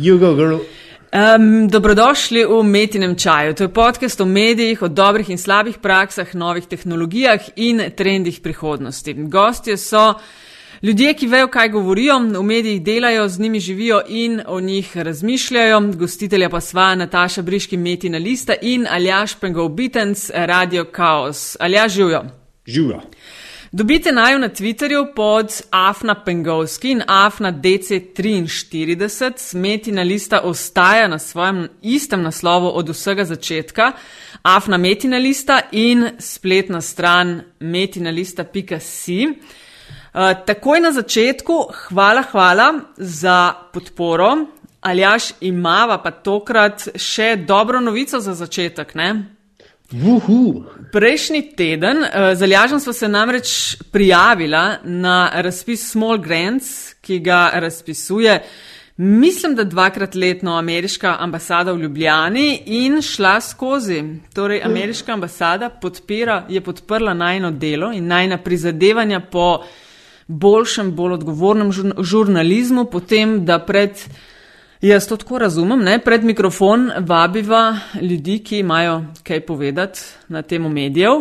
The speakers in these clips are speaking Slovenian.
You go, girl. Um, dobrodošli v Metinem čaju. To je podcast o medijih, o dobrih in slabih praksah, novih tehnologijah in trendih prihodnosti. Gostje so ljudje, ki vejo, kaj govorijo, v medijih delajo, z njimi živijo in o njih razmišljajo. Gostitelja pa sva Nataša Briški, Metina Lista in Aljaš Pengov Bitens, Radio Chaos. Aljaš živijo. Živijo. Dobite naju na Twitterju pod Afna Pengovski in Afna DC43. Metina lista ostaja na svojem istem naslovu od vsega začetka. Afna Metina lista in spletna stran metinalista.si. Uh, takoj na začetku, hvala, hvala za podporo. Aljaš imava pa tokrat še dobro novico za začetek, ne? Vuhu. Prejšnji teden uh, z Aljažem smo se namreč prijavila na razpis Small Grants, ki ga razpisuje, mislim, da dvakrat letno ameriška ambasada v Ljubljani in šla skozi. Torej, ameriška ambasada podpira, je podprla najno delo in najna prizadevanja po boljšem, bolj odgovornem žurnalizmu, potem, da pred Jaz to tako razumem, ne? pred mikrofon vabiva ljudi, ki imajo kaj povedati na temo medijev.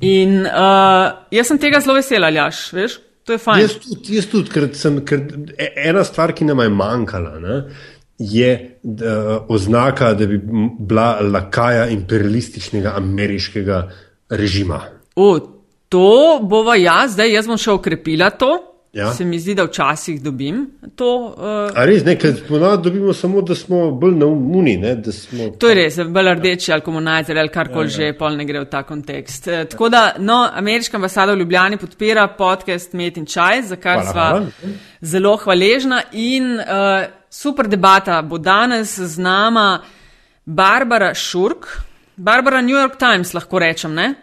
In uh, jaz sem tega zelo vesela, Ljaš, veš, to je fajn. Jaz tudi, jaz tudi ker, sem, ker e, ena stvar, ki nam je manjkala, ne, je da, oznaka, da bi bila lakaja imperialističnega ameriškega režima. O, to bova jaz, zdaj jaz bom še okrepila to. Ja. Se mi zdi, da včasih dobim to. Uh, A res, ne, ker ponavadi dobimo samo, da smo bolj naumni. Smo... To je res, bolj rdeči ali komunajzer ali karkoli ja, ja. že, pol ne gre v ta kontekst. Uh, tako da, no, ameriška ambasada v Ljubljani podpira podcast Met in Čaj, za kar sva zelo hvaležna in uh, super debata bo danes z nama Barbara Šurk. Barbara New York Times, lahko rečem, ne?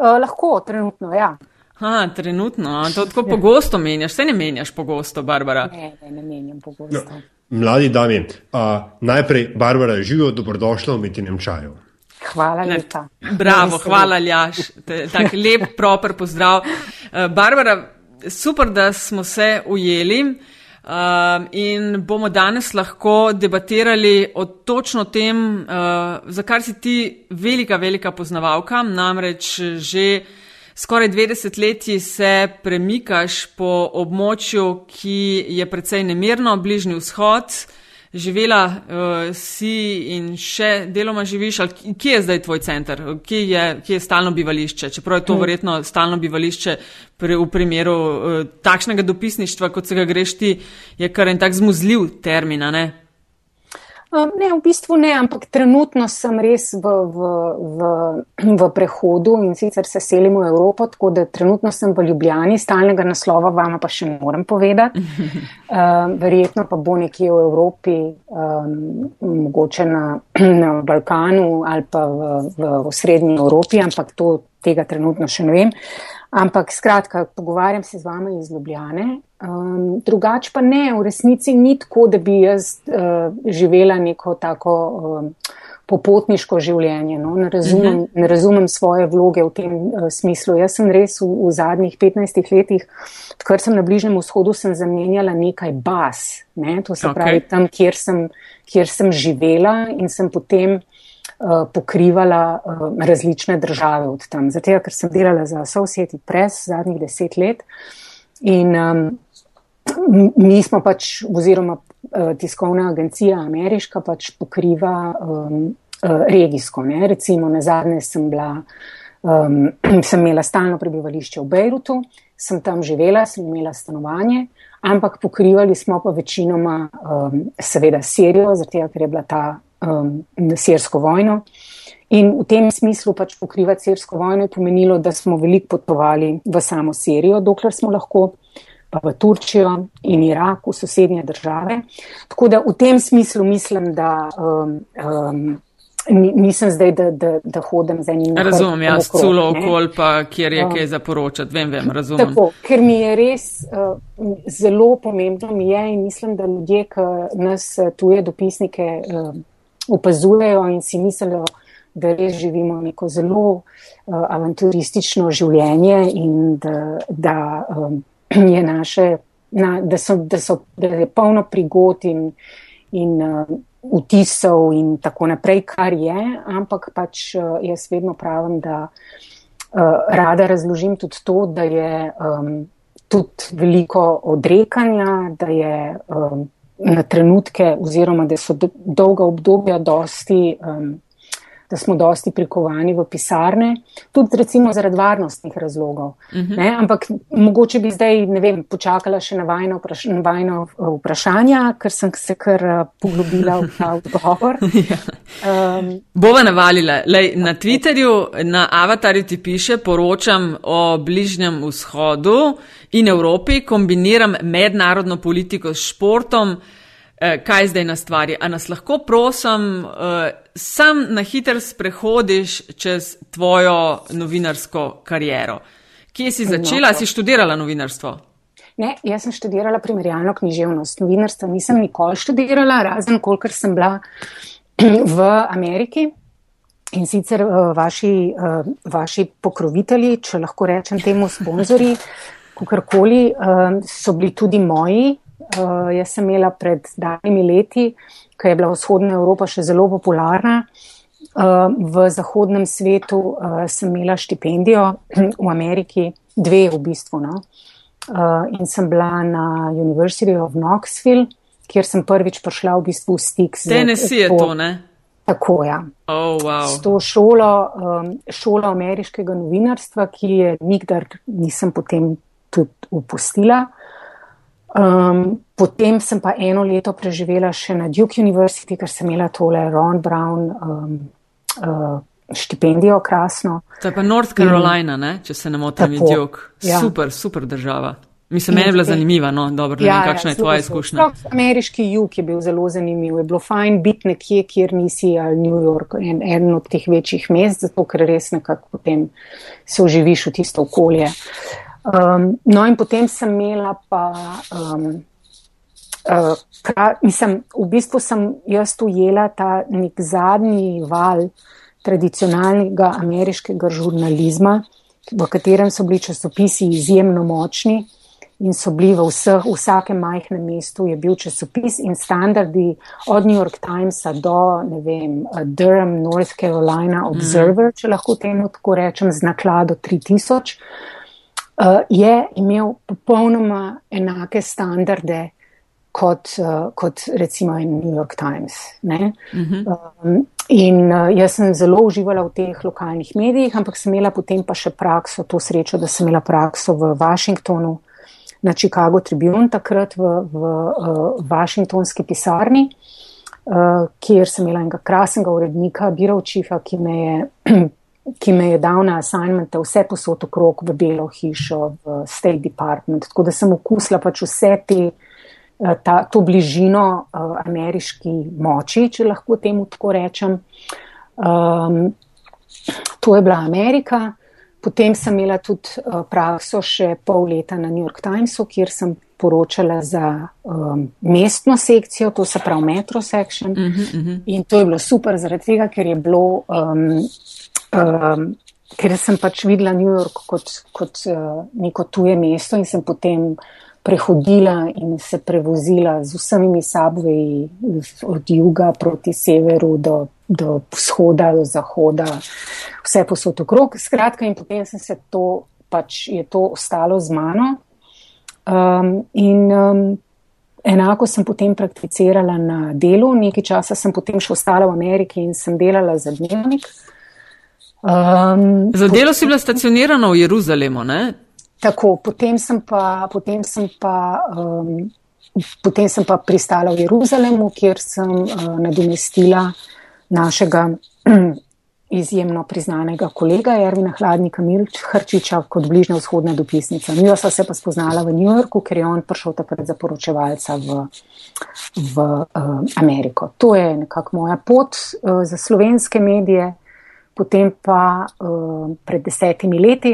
Uh, lahko, trenutno, ja. Ha, trenutno, to tako pogosto menjaš, se ne menjaš pogosto, Barbara. Ne, ne, ne menjam pogosto. No, mladi dami, uh, najprej, Barbara, živijo, dobrodošla v Metinem čaju. Hvala lepa. Bravo, hvala, Ljaš. Tak lep, proper pozdrav. Uh, Barbara, super, da smo se ujeli. Uh, in bomo danes lahko debatirali o točno tem, uh, za kar si ti velika, velika poznavalka, namreč že uh, Skoraj 20 leti se premikaš po območju, ki je precej nemirno, bližnji vzhod, živela uh, si in še deloma živiš, ali kje je zdaj tvoj center, kje je, kje je stalno bivališče, čeprav je to mm. verjetno stalno bivališče pre, v primeru uh, takšnega dopisništva, kot se ga greš ti, je kar en tak zmuzljiv termin, ne? Ne, v bistvu ne, ampak trenutno sem res v, v, v, v prehodu in sicer se selim v Evropo, tako da trenutno sem v Ljubljani, stalnega naslova vama pa še ne morem povedati. Uh, verjetno pa bo nekje v Evropi, um, mogoče na, na Balkanu ali pa v, v, v srednji Evropi, ampak to, tega trenutno še ne vem. Ampak skratka, pogovarjam se z vami iz Ljubljane. Um, drugač pa ne, v resnici ni tako, da bi jaz uh, živela neko tako um, popotniško življenje. No? Ne, razumem, uh mhm. -huh. ne razumem svoje vloge v tem uh, smislu. Jaz sem res v, v zadnjih 15 letih, kar sem na Bližnjem vzhodu, sem zamenjala nekaj baz. Ne? To se okay. pravi tam, kjer sem, kjer sem živela in sem potem. Uh, pokrivala uh, različne države od tam. Zato, ker sem delala za Associated Press zadnjih deset let in um, mi smo pač, oziroma uh, tiskovna agencija ameriška pač pokriva um, regijsko. Ne? Recimo na zadnje sem bila, um, sem imela stalno prebivališče v Bejrutu, sem tam živela, sem imela stanovanje, ampak pokrivali smo pa večinoma um, seveda Sirijo, zato ker je bila ta um, sirsko vojno. In v tem smislu pač pokrivati sirsko vojno je pomenilo, da smo veliko potovali v samo Sirijo, dokler smo lahko pa v Turčijo in Irak, v sosednje države. Tako da v tem smislu mislim, da um, um, nisem zdaj, da, da, da hodim za njim. Razumem, jaz culo okol, pa kjer je um, kaj zaporočati, vem, vem, razumem. Tako, ker mi je res uh, zelo pomembno mi je in mislim, da ljudje, ki nas tuje dopisnike uh, opazujejo in si mislijo, da res živimo neko zelo uh, avanturistično življenje in da, da um, je naše na, da, so, da, so, da je polno prigod in, in uh, vtisov in tako naprej, kar je, ampak pač uh, jaz vedno pravim, da uh, rada razložim tudi to, da je um, tudi veliko odrekanja, da je um, na trenutke oziroma da so dolga obdobja dosti. Um, da smo dosti prikovani v pisarne, tudi recimo zaradi varnostnih razlogov. Uh mhm. -huh. Ampak mogoče bi zdaj, ne vem, počakala še na vajno, vpraš vajno eh, vprašanja, ker sem se kar eh, poglobila v ta odgovor. ja. um, Bova navalila. Lej, na Twitterju, na avatarju ti piše, poročam o bližnjem vzhodu in Evropi, kombiniram mednarodno politiko s športom. Eh, kaj zdaj na stvari. A nas lahko prosim, uh, sam na hiter sprehodiš čez tvojo novinarsko kariero. Kje si začela? No, si študirala novinarstvo? Ne, jaz sem študirala primerjalno književnost. Novinarstvo nisem nikoli študirala, razen kolikor sem bila v Ameriki. In sicer uh, vaši, vaši pokrovitelji, če lahko rečem temu sponzori, kakorkoli, so bili tudi moji Uh, jaz sem imela pred danimi leti, ko je bila vzhodna Evropa še zelo popularna. Uh, v zahodnem svetu uh, sem imela štipendijo, v Ameriki dve v bistvu. No? Uh, in sem bila na University of Knoxville, kjer sem prvič prišla v bistvu v stik z. Tennessee je to, ne? Tako je. Ja. Oh, wow. S to šolo, um, šolo ameriškega novinarstva, ki je nikdar nisem potem tudi upustila. Um, potem sem pa eno leto preživela še na Duke University, ker sem imela tole Ron Brown um, uh, štipendijo, krasno. To je pa North Carolina, In, če se ne motim, Duke. Ja. Super, super država. Mislim, meni je bila zanimiva, no, dobro, ne ja, vem, kakšna ja, je tvoja izkušnja. Ameriški jug je bil zelo zanimiv. Je bilo fajn biti nekje, kjer nisi ali New York, en, en od teh večjih mest, zato ker res nekako potem se oživiš v tisto okolje. Uh, Um, no, in potem sem imela pa, um, uh, pra, mislim, v bistvu sem jaz ujela ta nek zadnji val tradicionalnega ameriškega žurnalizma, v katerem so bili časopisi izjemno močni in so bili v vseh, vsakem majhnem mestu je bil časopis in standardi od New York Timesa do, ne vem, Durham, North Carolina Observer, mm. če lahko temu tako rečem, z naklado 3000 uh, je imel popolnoma enake standarde kot, uh, kot recimo New York Times. Uh -huh. um, in uh, jaz sem zelo uživala v teh lokalnih medijih, ampak sem imela potem pa še prakso, to srečo, da sem imela prakso v Washingtonu. Na Chicago Tribune, takrat v, v uh, Washingtonski pisarni, uh, kjer sem imela enega krasnega urednika, Birovčifa, ki me je ki me je dal na assignmente vse posod okrog v Belo hišo, v State Department. Tako da sem okusila pač vse te, eh, ta, to bližino uh, ameriški moči, če lahko temu tako rečem. Um, to je bila Amerika. Potem sem imela tudi uh, prakso še pol leta na New York Timesu, kjer sem poročala za um, mestno sekcijo, to se pravi Metro Section. Uh -huh, uh -huh. In to je bilo super, zaradi tega, ker je bilo um, Um, ker sem pač videla New York kot, kot uh, neko tuje mesto in sem potem prehodila in se prevozila z vsemi sabveji od juga proti severu do, do vzhoda, do zahoda, vse posod okrog. Skratka, in potem sem se to, pač je to ostalo z mano. Um, in um, enako sem potem prakticirala na delu, nekaj časa sem potem še ostala v Ameriki in sem delala za dnevnik. Um, Za delo si bila stacionirana v Jeruzalemu, ne? Tako, potem sem pa, potem sem pa, um, potem sem pa pristala v Jeruzalemu, kjer sem uh, nadomestila našega izjemno priznanega kolega Ervina Hladnika Milč Hrčiča kot bližnja vzhodna dopisnica. Mi sva se pa spoznala v New Yorku, ker je on prišel takrat za poročevalca v, v uh, Ameriko. To je nekako moja pot uh, za slovenske medije. Potem pa uh, pred desetimi leti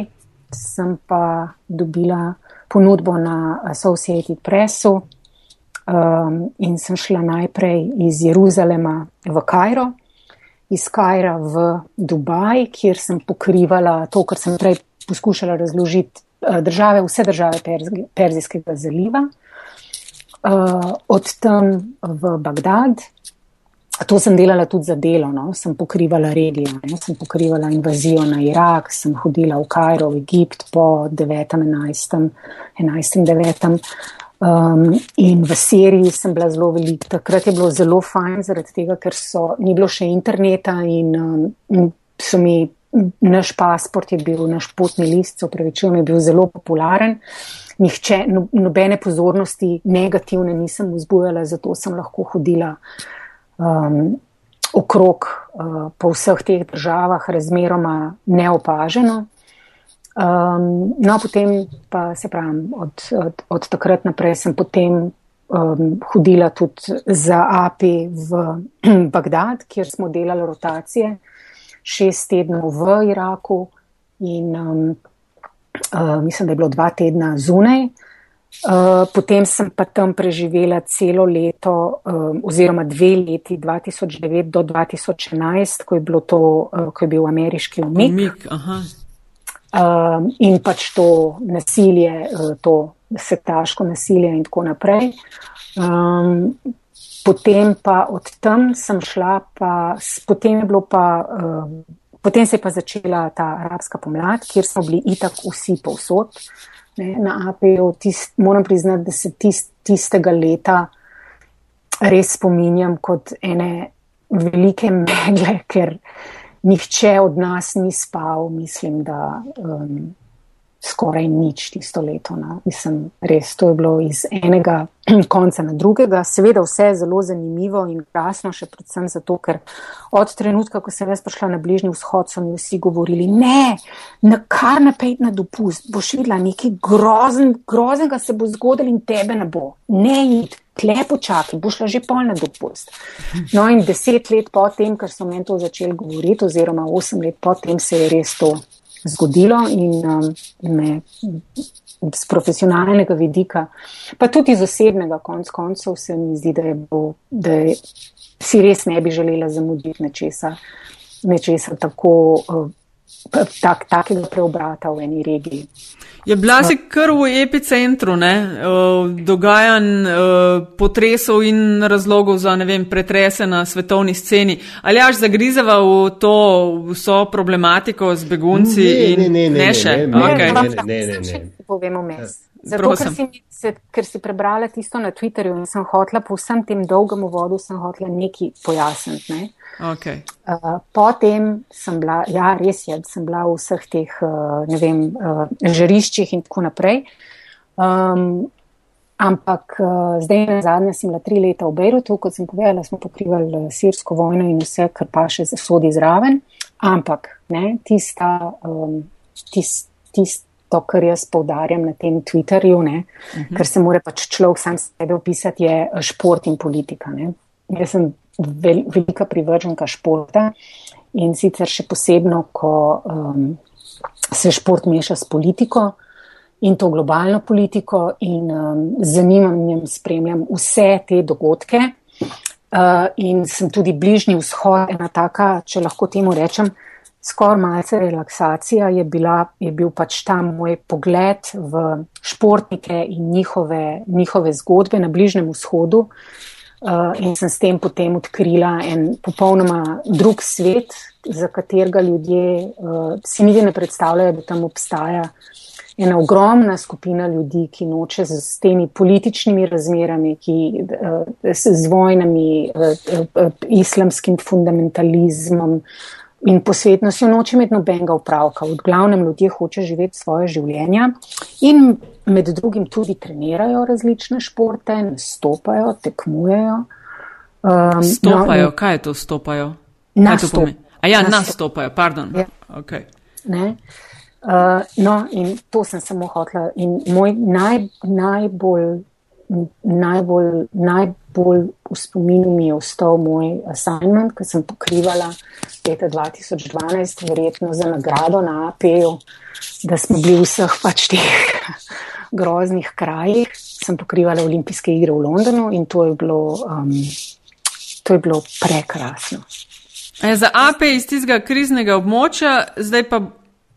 sem pa dobila ponudbo na Associated Pressu um, in sem šla najprej iz Jeruzalema v Kajro, iz Kajra v Dubaj, kjer sem pokrivala to, kar sem prej poskušala razložiti, uh, države, vse države Perzijskega zaliva. uh, od tam v Bagdad. To sem delala tudi za delo, no? sem pokrivala regijo, ne? sem pokrivala invazijo na Irak, sem hodila v Kajro, v Egipt po 9. 11. 11. 9. Um, in v Siriji sem bila zelo velika. Takrat je bilo zelo fajn, zaradi tega, ker so, ni bilo še interneta in um, so mi, naš pasport je bil, naš potni list, se upravičujem, je bil zelo popularen. Nihče, no, nobene pozornosti negativne nisem vzbujala, zato sem lahko hodila um, okrog uh, po vseh teh državah, razmeroma neopaženo. Um, no, potem pa se pravim, od, od, od takrat naprej sem potem um, hodila tudi za API v Bagdad, kjer smo delali rotacije, šest tednov v Iraku in um, uh, mislim, da je bilo dva tedna zunaj. Uh, potem sem pa tam preživela celo leto, um, oziroma dve leti, 2009 do 2011, ko je, to, uh, ko je bil ameriški umik. umik um, in pač to nasilje, uh, to sektaško nasilje in tako naprej. Um, potem pa od tam sem šla, pa, potem je bilo pa. Um, Potem se je pa začela ta arabska pomlad, kjer smo bili itak vsi povsod. Ne, na APO moram priznati, da se tist, tistega leta res spominjam kot ene velike megle, ker nihče od nas ni spal, mislim, da um, skoraj nič tisto leto. No. Mislim, res to je bilo iz enega konca na drugega. Seveda vse je zelo zanimivo in krasno, še predvsem zato, ker od trenutka, ko sem jaz prišla na bližnji vzhod, so mi vsi govorili, ne, na kar napej na dopust, boš videla nekaj grozen, groznega se bo zgodilo in tebe ne bo. Ne id. Tle počakaj, boš šla že polna dopust. No, in deset let potem, ker so meni to začeli govoriti, oziroma osem let potem, se je res to zgodilo in um, me z profesionalnega vidika, pa tudi iz osebnega konc koncev se mi zdi, da, je bo, da je, si res ne bi želela zamuditi nečesa, nečesa tako, uh, tak, takega preobrata v eni regiji. Je bila si kar v epicentru ne, dogajanj, potresov in razlogov za vem, pretrese na svetovni sceni. Ali až zagrizava v to vso problematiko z begunci ne, in ne, ne, ne, ne še? Ne, okay. ne, ne, ne, ne, ne. Povemo mes. Zato, ker si, se, ker si prebrala tisto na Twitterju in sem hotla po vsem tem dolgem uvodu, sem hotla nekaj pojasniti. Ne? Okay. Uh, potem sem bila, ja, res je, sem bila v vseh teh, uh, ne vem, uh, žariščih in tako naprej. Um, ampak uh, zdaj na zadnje sem bila tri leta v Beirutu, kot sem povedala, smo pokrivali sirsko vojno in vse, kar pa še sodi zraven. Ampak ne, tista, um, tis, tisto, kar jaz povdarjam na tem Twitterju, ne, uh mhm. -huh. ker se mora pač človek sam sebe opisati, je šport in politika. Ne. Jaz sem vel, velika privrženka športa in sicer še posebno, ko um, se šport meša s politiko in to globalno politiko in um, zanimanjem spremljam vse te dogodke. Uh, in sem tudi bližnji vzhod, ena taka, če lahko temu rečem, skoraj malce relaksacija je, bila, je bil pač tam moj pogled v športnike in njihove, njihove zgodbe na Bližnem vzhodu, Uh, in sem s tem potem odkrila en popolnoma drug svet, za katerega ljudje uh, si niti ne predstavljajo, da tam obstaja. Ena ogromna skupina ljudi, ki noče z, z temi političnimi razmerami, ki, uh, s, z vojnami, uh, uh, islamskim fundamentalizmom in posvetnostjo noče imeti nobenega upravka. V glavnem ljudje hoče živeti svoje življenja in med drugim tudi trenirajo različne športe, nastopajo, tekmujejo. Um, stopajo, no, kaj je to stopajo? Nastop. A ja, nastopajo, pardon. Ja. Okay. Uh, no, in to sem samo hotla. In moj naj, najbolj, najbolj, najbolj v spominu mi je ostal moj assignment, ki sem pokrivala leta 2012, verjetno za nagrado na APU, da smo bili v vseh pač teh groznih krajih. Sem pokrivala olimpijske igre v Londonu in to je bilo, um, to je bilo prekrasno. E, za AP iz tistega kriznega območja, zdaj pa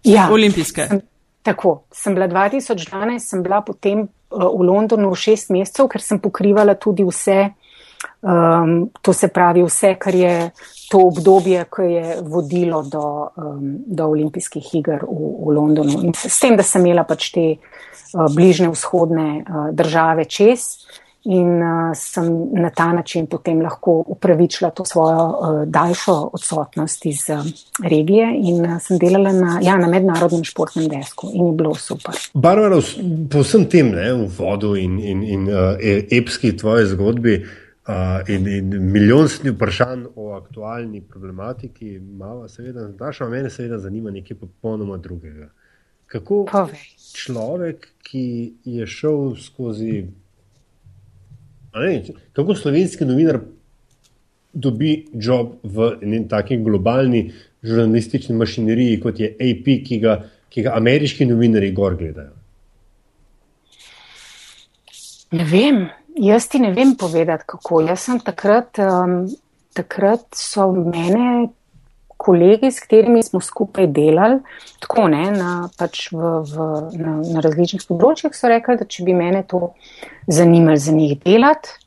ja, olimpijske. Sem, tako, sem bila 2012, sem bila potem v Londonu šest mesecev, ker sem pokrivala tudi vse, um, to se pravi vse, kar je to obdobje, ko je vodilo do, um, do olimpijskih iger v, v Londonu. In s tem, da sem imela pač te uh, bližnje vzhodne uh, države čez in uh, sem na ta način potem lahko upravičila to svojo uh, daljšo odsotnost iz uh, regije in uh, sem delala na, ja, na mednarodnem športnem desku in je bilo super. Barbara, po vsem tem, ne, v vodu in, in, in uh, epski tvoje zgodbi uh, in, in milijonski vprašanj o aktualni problematiki, malo seveda, naša mene seveda zanima nekaj popolnoma drugega. Kako človek, ki je šel skozi Ne, kako slovenski novinar dobi job v neki taki globalni žurnalistični mašineriji, kot je AP, ki ga, ki ga ameriški novinari gor gledajo? Ne vem, jaz ti ne vem povedati, kako. Jaz sem takrat, um, takrat so mene kolegi, s katerimi smo skupaj delali, tako ne, na, pač v, v, na, na različnih področjih, so rekli, da če bi mene to zanimalo za njih delati.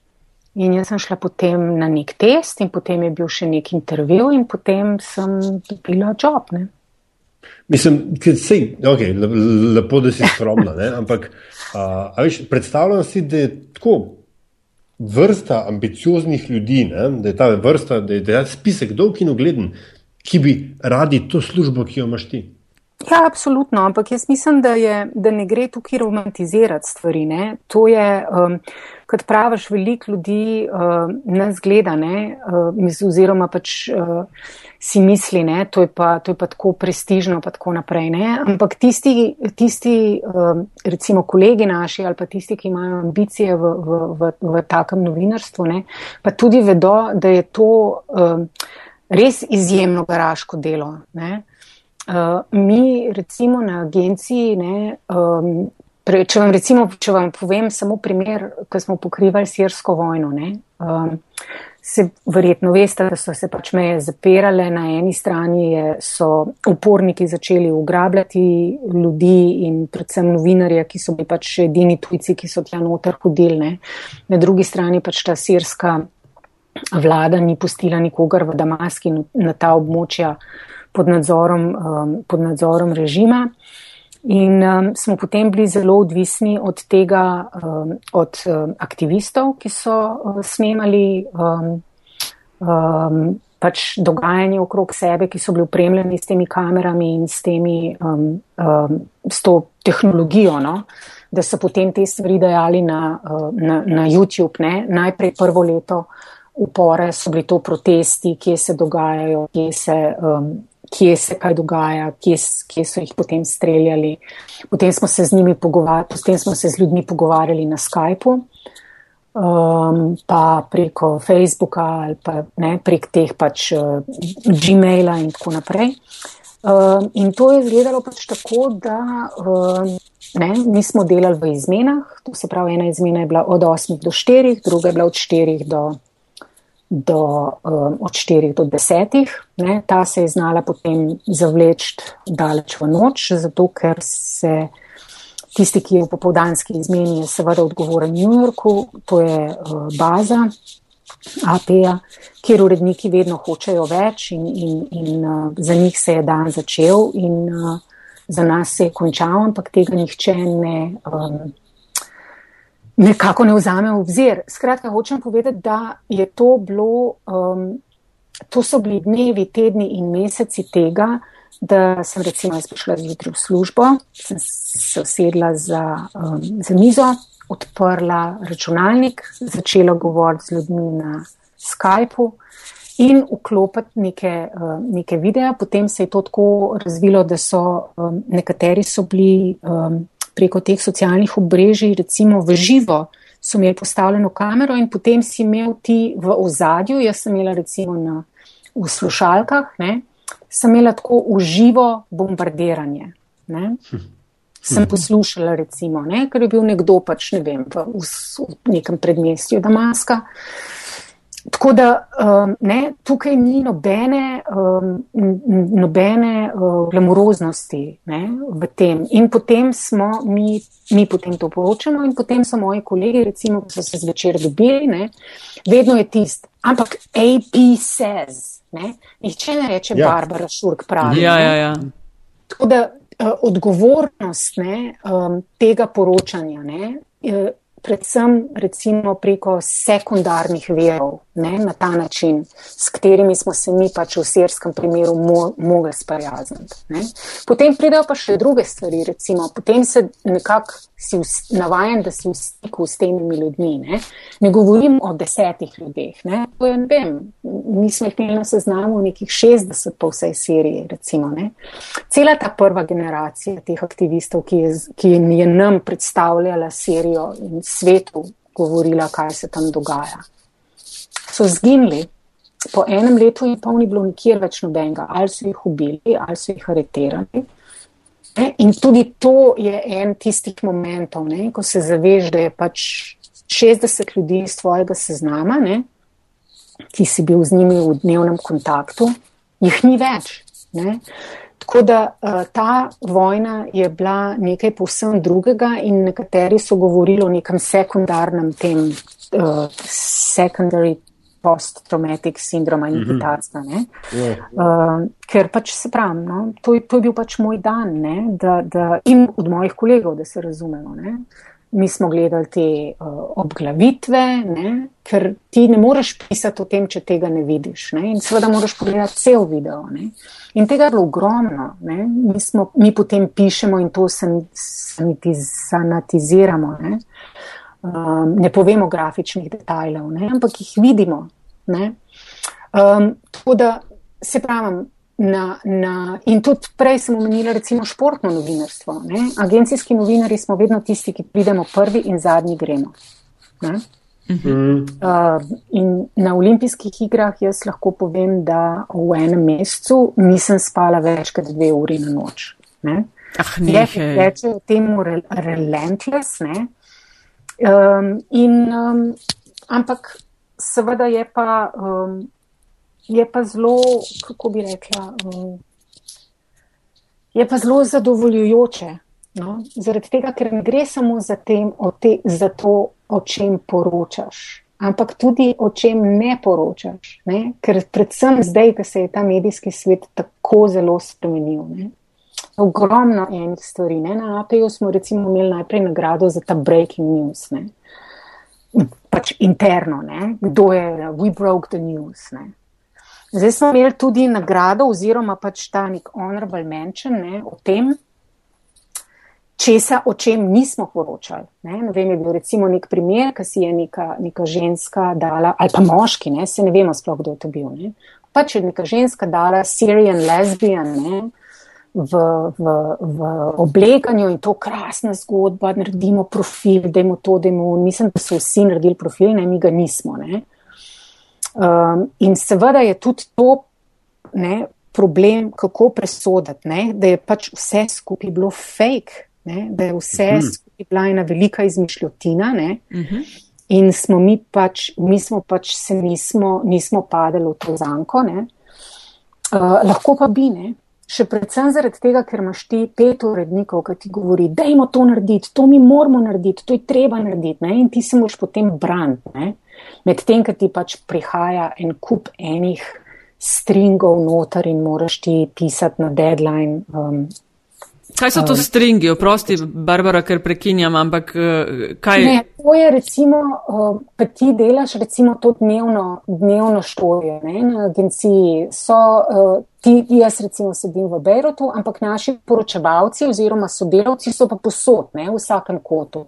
In jaz sem šla potem na nek test, in potem je bil še nek intervju, in potem sem dobila job. Ne. Mislim, da je okay, lepo, da si skromna, ampak a, a veš, predstavljam si, da je tako vrsta ambicioznih ljudi, ne? da je ta vrsta, da je, je spisek dolg in ugleden, ki bi radi to službo, ki jo imaš ti. Ja, absolutno, ampak jaz mislim, da, je, da ne gre tukaj romantizirati stvari. Ne? To je, um, kot praviš, veliko ljudi uh, nas gleda, uh, oziroma pač uh, si misli, da to, to je pa tako prestižno, pa tako naprej. Ne? Ampak tisti, tisti uh, recimo kolegi naši ali pa tisti, ki imajo ambicije v, v, v, v takem novinarstvu, ne? pa tudi vedo, da je to uh, res izjemno garaško delo. Ne? Uh, mi, recimo, na agenciji, ne, um, pre, če, vam recimo, če vam povem samo primer, ko smo pokrivali sirsko vojno, ne, um, se verjetno veste, da so se pač meje zapirale. Na eni strani je, so uporniki začeli ugrabljati ljudi in predvsem novinarje, ki so bili pač edini tujci, ki so tja noter hodili. Ne. Na drugi strani pač ta sirska vlada ni pustila nikogar v Damaski na ta območja pod nadzorom, um, pod nadzorom režima. In um, smo potem bili zelo odvisni od tega, um, od um, aktivistov, ki so uh, snemali um, um, pač dogajanje okrog sebe, ki so bili upremljeni s temi kamerami in s, temi, um, um, s to tehnologijo, no? da so potem te stvari dajali na, uh, na, na YouTube. Ne? Najprej prvo leto upore so bili to protesti, kje se dogajajo, kje se. Um, kje se kaj dogaja, kje, kje so jih potem streljali. Potem smo se z njimi pogovarjali, potem smo se z ljudmi pogovarjali na Skypu, um, pa preko Facebooka ali pa ne, prek teh pač uh, Gmaila in tako naprej. Um, in to je izgledalo pač tako, da um, ne, mi smo delali v izmenah, to se pravi, ena izmena je bila od 8 do 4, druga je bila od 4 do do, um, od 4 do 10. Ne. Ta se je znala potem zavleči daleč v noč, zato ker se tisti, ki je v popovdanski izmeni, je seveda odgovoren New Yorku, to je uh, baza AP-ja, kjer uredniki vedno hočejo več in, in, in uh, za njih se je dan začel in uh, za nas se je končal, ampak tega nihče ne. Um, nekako ne vzame v obzir. Skratka, hočem povedati, da je to bilo, um, to so bili dnevi, tedni in meseci tega, da sem recimo jaz prišla zjutraj v službo, sem se usedla za, um, za mizo, odprla računalnik, začela govoriti z ljudmi na Skypu. In vklopiti neke, uh, neke videe, potem se je to tako razvilo, da so um, nekateri so bili um, preko teh socialnih obrežij, recimo v živo, so imeli postavljeno kamero in potem si imel ti v ozadju, jaz sem imela recimo na, v slušalkah, ne, sem imela tako v živo bombardiranje. Ne. Sem poslušala, recimo, ne, ker je bil nekdo pač, ne vem, v, v, nekem predmestju Damaska. Tako da um, ne, tukaj ni nobene, um, nobene uh, glamuroznosti ne, v tem. In potem smo mi, mi potem to poročamo, in potem so moji kolegi, recimo, ki so se zvečer dobili, ne, vedno je tist. Ampak AP says, ne, nihče ne reče ja. Barbara Šurk pravi. Ja, ja, ja. Tako da uh, odgovornost ne, um, tega poročanja. Ne, uh, predvsem recimo preko sekundarnih verov, ne, na ta način, s katerimi smo se mi pač v serskem primeru mo mogli sprijazniti. Potem pridejo pa še druge stvari, recimo, potem se nekako si navajen, da si v stiku s temi ljudmi. Ne, ne govorim o desetih ljudeh, ne, to je, ne vem, mi smo jih imeli na seznamu nekih 60 po vsej seriji, recimo. Ne. Cela ta prva generacija teh aktivistov, ki je, ki je nam predstavljala serijo in svetu govorila, kaj se tam dogaja. So zginili, po enem letu in pol ni bilo nikjer več nobenega, ali so jih ubili, ali so jih areterali. Ne? In tudi to je en tistih momentov, ne? ko se zaveš, da je pač 60 ljudi iz tvojega seznama, ne? ki si bil z njimi v dnevnem kontaktu, jih ni več. Ne? Tako da uh, ta vojna je bila nekaj povsem drugega in nekateri so govorili o nekem sekundarnem tem, uh, secondary post-traumatic syndrome in hitatska. Mm -hmm. uh, ker pač se pravim, no, to, to je bil pač moj dan ne, da, da, in od mojih kolegov, da se razumemo. Ne. Mi smo gledali te uh, obglavitve, ne, ker ti ne moreš pisati o tem, če tega ne vidiš. Ne, in seveda moraš pogledati cel video. Ne. In tega je bilo ogromno. Ne? Mi, smo, mi potem pišemo in to sanatiziramo. Ne? Um, ne povemo grafičnih detajlov, ne? ampak jih vidimo. Um, tako da se pravim. Na, na, in tudi prej sem omenila, recimo, športno novinarstvo. Ne? Agencijski novinari smo vedno tisti, ki pridemo prvi in zadnji gremo. Ne? Uh, in na olimpijskih igrah jaz lahko povem, da v enem mesecu nisem spala več kot dve uri na noč. Ah, Reče temu re, relentless. Um, in, um, ampak seveda je pa, um, je pa zelo, kako bi rekla, um, je pa zelo zadovoljujoče. No? Zaradi tega, ker ne gre samo za, tem, te, za to, o čem poročaš, ampak tudi o čem ne poročaš. Ne? Ker predvsem zdaj, ko se je ta medijski svet tako zelo spremenil. Ogromno enih stvari. Ne? Na APU smo recimo imeli najprej nagrado za ta breaking news. Ne? Pač interno, ne? kdo je, we broke the news. Ne? Zdaj smo imeli tudi nagrado, oziroma pač ta nek honorable mention ne, o tem, česa, o čem nismo poročali. Ne? Ne vem, je bil recimo nek primer, ki si je neka, neka ženska dala, ali pa moški, ne? se ne vemo sploh, kdo je to bil. Ne? Pač je neka ženska dala Syrian lesbian ne? V, v, v obleganju in to krasna zgodba, naredimo profil, dajmo to, dajmo, mislim, da so vsi naredili profil, ne, mi ga nismo. Ne? Um, in seveda je tudi to ne, problem, kako presoditi, ne, da je pač vse skupaj bilo fake ne, da je vse uh mhm. -huh. bila ena velika izmišljotina. Uh mhm. -huh. In smo mi pač, mi smo pač se nismo, nismo padali v to zanko. Uh, lahko pa bi, ne. Še predvsem zaradi tega, ker imaš ti pet urednikov, ki ti govori, da je to narediti, to mi moramo narediti, to je treba narediti. Ne? In ti se moraš potem braniti. Medtem, ko ti pač prihaja en kup enih stringov noter in moraš ti pisati na deadline um, Kaj so to stringi? Oprosti, Barbara, ker prekinjam, ampak eh, kaj je? To je recimo, pa eh, ti delaš recimo to dnevno, dnevno štorijo na agenciji. So, eh, ti, jaz recimo sedim v Beirutu, ampak naši poročevalci oziroma sodelavci so pa posod, ne, v vsakem kotu.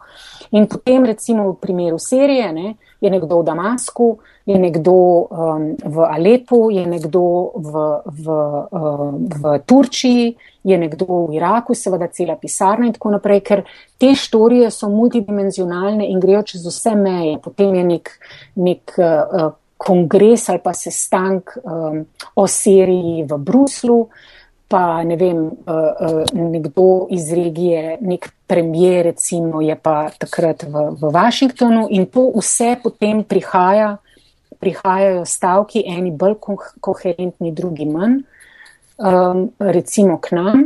In potem recimo v primeru serije ne, je nekdo v Damasku, je nekdo um, v Alepu, je nekdo v, v, um, v Turčiji, je nekdo v Iraku, seveda cela pisarna in tako naprej, ker te štorije so multidimenzionalne in grejo čez vse meje. Potem je nek, nek uh, kongres ali pa sestank um, o seriji v Bruslu. Pa ne vem, uh, uh, nekdo iz regije, nek premijer, recimo, je pa takrat v, v Washingtonu in to vse potem prihaja prihajajo stavki, eni bolj ko koherentni, drugi manj, um, recimo k nam.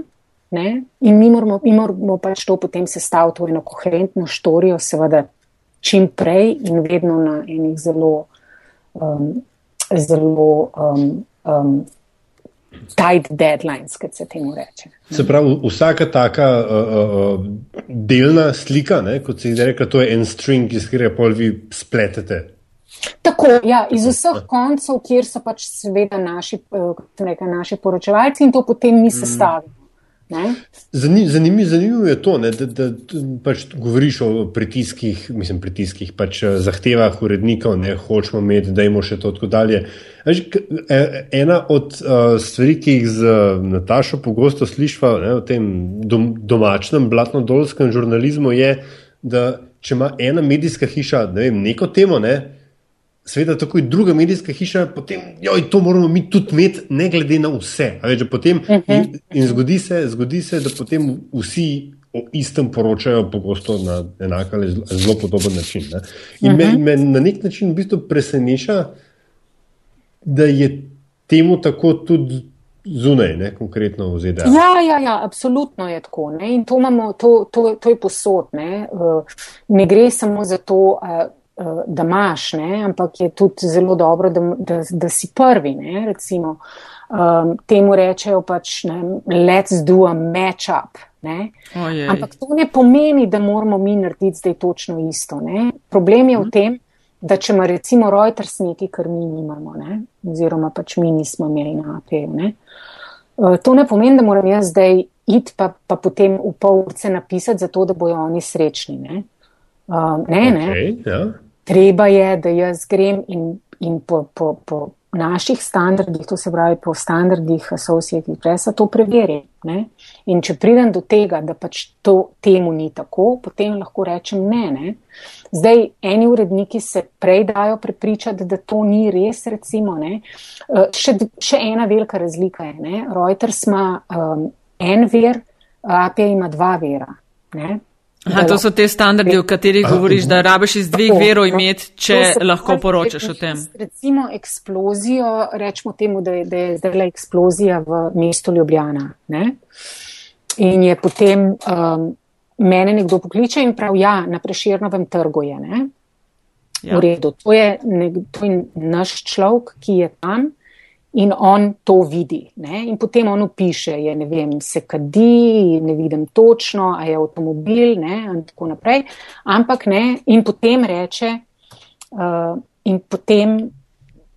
Ne? In mi moramo, mi moramo pač to potem sestaviti v eno koherentno štorijo, seveda čim prej in vedno na enih zelo, um, zelo um, um, tight deadlines, kot se temu reče. Se pravi, vsaka taka uh, uh, delna slika, ne, kot se je rekla, to je en string, iz katerega pol vi spletete. Tako, ja, iz vseh koncev, kjer so pač seveda naši, nekaj, naši poročevalci in to potem mi sestavimo. Zanimivo zanim, je to, ne, da, da pač govoriš o pritiskih, mislim, pritiskih, pač eh, zahtevah urednikov, ne hočemo imeti, da imamo še to tako dalje. E, ena od uh, stvari, ki jih z Natašo pogosto slišva ne, v tem dom, domačnem, blatno-dolskem žurnalizmu, je, da če ima ena medijska hiša ne vem, neko temo, ne, Sveda, tako je druga medijska hiša, potem joj, to moramo mi tudi imeti, ne glede na vse. Več, potem, uh -huh. in, in zgodi, se, zgodi se, da potem vsi o istem poročajo, pogosto na enak ali zelo podoben način. Ne? In uh -huh. me, me na nek način v bistvu preseneča, da je temu tako tudi. Zunaj, ne konkretno v ZDA. Ja, ja, ja absolutno je tako. Ne? In to, imamo, to, to, to je posod. Ne? Uh, ne gre samo za to, uh, Eh, da imaš, ne? ampak je tudi zelo dobro, da, da, da si prvi. Recimo, um, temu rečejo pač, ne, let's do a match-up. Ampak to ne pomeni, da moramo mi narediti zdaj točno isto. Ne? Problem je v mhm. tem, da če ima recimo Reuters nekaj, kar mi nimamo, ne? oziroma pač mi nismo imeli na APU. Uh, to ne pomeni, da moram jaz zdaj iti pa, pa potem v pol urce napisati, zato da bojo oni srečni. Ne, uh, ne. Okay, ne. Ja treba je, da jaz grem in, in po, po, po naših standardih, to se pravi po standardih Associated Pressa, to preverim. Ne? In če pridem do tega, da pač to temu ni tako, potem lahko rečem ne. ne? Zdaj, eni uredniki se prej dajo prepričati, da to ni res, recimo. Eh, še, še ena velika razlika je, ne? Reuters ima um, en ver, AP ima dva vera. Ne? Aha, to so te standardi, o katerih govoriš, da rabiš iz dveh verov imeti, če lahko poročaš o tem. Recimo eksplozijo, rečemo temu, da je, da je zdaj eksplozija v mestu Ljubljana. Ne? In je potem um, mene nekdo pokliče in pravi, ja, na preširnovem trgu je. Ja. V redu, to je, nek, to je naš človek, ki je tam in on to vidi. Ne? In potem on piše, je, ne vem, se kadi, ne vidim točno, a je avtomobil ne? in tako naprej. Ampak ne, in potem reče, uh, in potem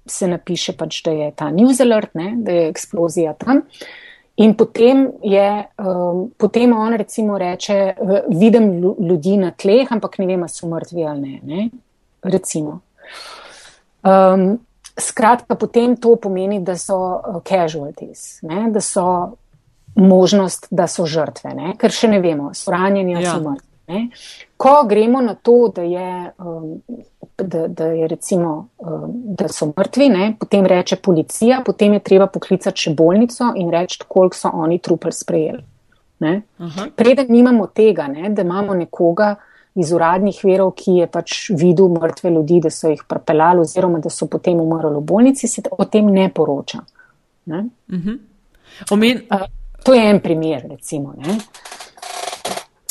se napiše pač, da je ta news alert, ne? da je eksplozija tam. In potem, je, um, potem on recimo reče, vidim ljudi na tleh, ampak ne vem, ali so mrtvi ali ne. ne? Recimo. Um, Skratka, potem to pomeni, da so uh, casualties, ne? da so možnost, da so žrtve, ne? ker še ne vemo, so ranjeni ali ja. so mrtvi. Ko gremo na to, da, je, um, da, da, je recimo, um, da so mrtvi, ne? potem reče policija, potem je treba poklicati še bolnico in reči, koliko so oni trupel sprejeli. Preden nimamo tega, ne? da imamo nekoga, iz uradnih verov, ki je pač videl mrtve ljudi, da so jih prepeljali, oziroma da so potem umrli v bolnici, se o tem ne poroča. Ne? Uh -huh. Omen... uh, to je en primer, recimo. Ne?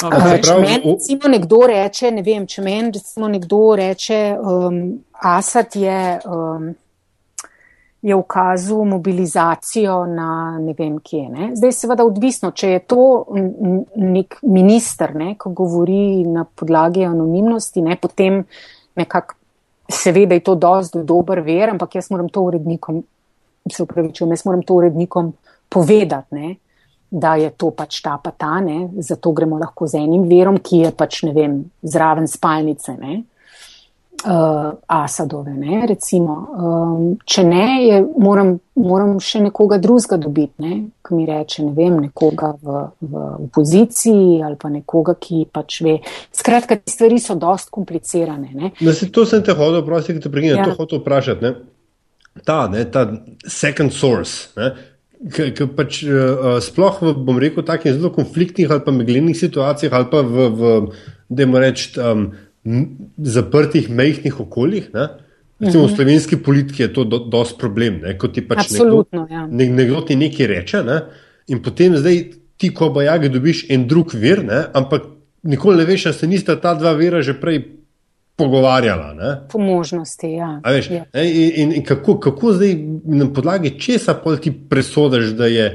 Okay. Če meni recimo nekdo reče, ne vem, če meni recimo nekdo reče, um, Asad je. Um, je ukazal mobilizacijo na ne vem kje. Ne. Zdaj, seveda, odvisno, če je to nek minister, ne, ko govori na podlagi anonimnosti, ne, potem nekako seveda je to dosti dober ver, ampak jaz moram to urednikom, se upravičujem, jaz moram to urednikom povedati, ne, da je to pač ta pa ta, ne, zato gremo lahko z enim verom, ki je pač, ne vem, zraven spalnice. Ne uh, Asadove. Ne, recimo, um, če ne, je, moram, moram še nekoga drugega dobiti, ne, ki mi reče, ne vem, nekoga v, v opoziciji ali pa nekoga, ki pač ve. Skratka, te stvari so dost komplicirane. Ne. Da se to sem te hodil, prosim, da te pregine, ja. to hotel vprašati. Ne. Ta, ne, ta second source. Ne. Ker pač uh, sploh v, bom rekel, takih zelo konfliktnih ali pa meglenih situacijah, ali pa v, v da jim rečem, um, zaprtih, mehkih okoljih, ne, Recimo, v slovenski politiki je to do, dosti problem. Ne? Ko ti pač nekdo, ja. ne, nekdo ti nekaj reče, ne? in potem zdaj ti, ko bojage, dobiš en drug vir, ne? ampak nikoli ne veš, da se nista ta dva vira že prej pogovarjala. Ne? Po možnosti, ja. Veš, ja. In, in, in kako, kako zdaj na podlagi česa ti presodiš, da je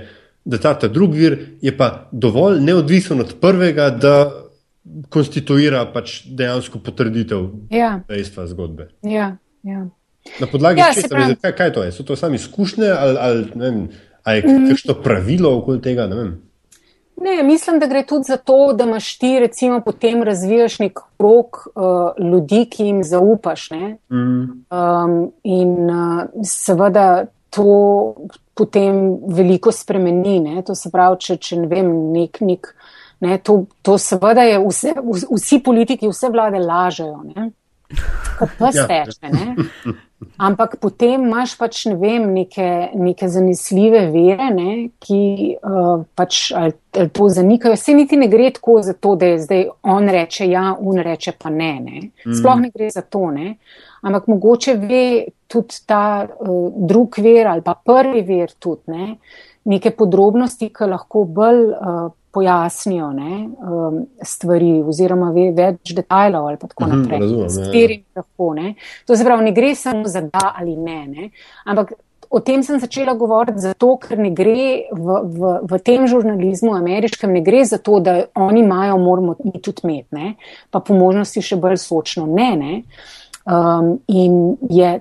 da ta, ta drugi vir je pa dovolj neodvisen od prvega, da konstituira pač dejansko potrditev ja. dejstva zgodbe. Ja, ja. Na podlagi ja, česa, pravi... kaj, kaj to je? So to sami izkušnje ali, ali, vem, je mm. kakšno pravilo okoli tega? Ne, ne, mislim, da gre tudi za to, da imaš ti, recimo, potem razvijaš nek krok uh, ljudi, ki jim zaupaš. Mm. Um, in uh, seveda to potem veliko spremeni. Ne? To se pravi, če, če ne vem, nek. nek Ne, to, to seveda je, vse, vsi politiki, vse vlade lažejo, kot pa steče. Ja. Ampak potem imaš pač ne vem, neke, neke zanesljive vere, ne, ki uh, pač ali, ali to zanikajo. Vse niti ne gre tako za to, da je zdaj on reče ja, on reče pa ne. ne. Sploh ne gre za to. Ne ampak mogoče ve tudi ta uh, drug ver ali pa prvi ver tudi ne, neke podrobnosti, ki lahko bolj uh, pojasnijo ne, um, stvari oziroma ve več detajlov ali tako mhm, naprej. Razumem, ja. lahko, ne. To se pravi, ne gre samo za da ali ne, ne. ampak o tem sem začela govoriti zato, ker ne gre v, v, v tem žurnalizmu ameriškem, ne gre za to, da oni imajo, moramo mi tudi imeti, ne, pa po možnosti še bolj sočno. Ne, ne. Um, in je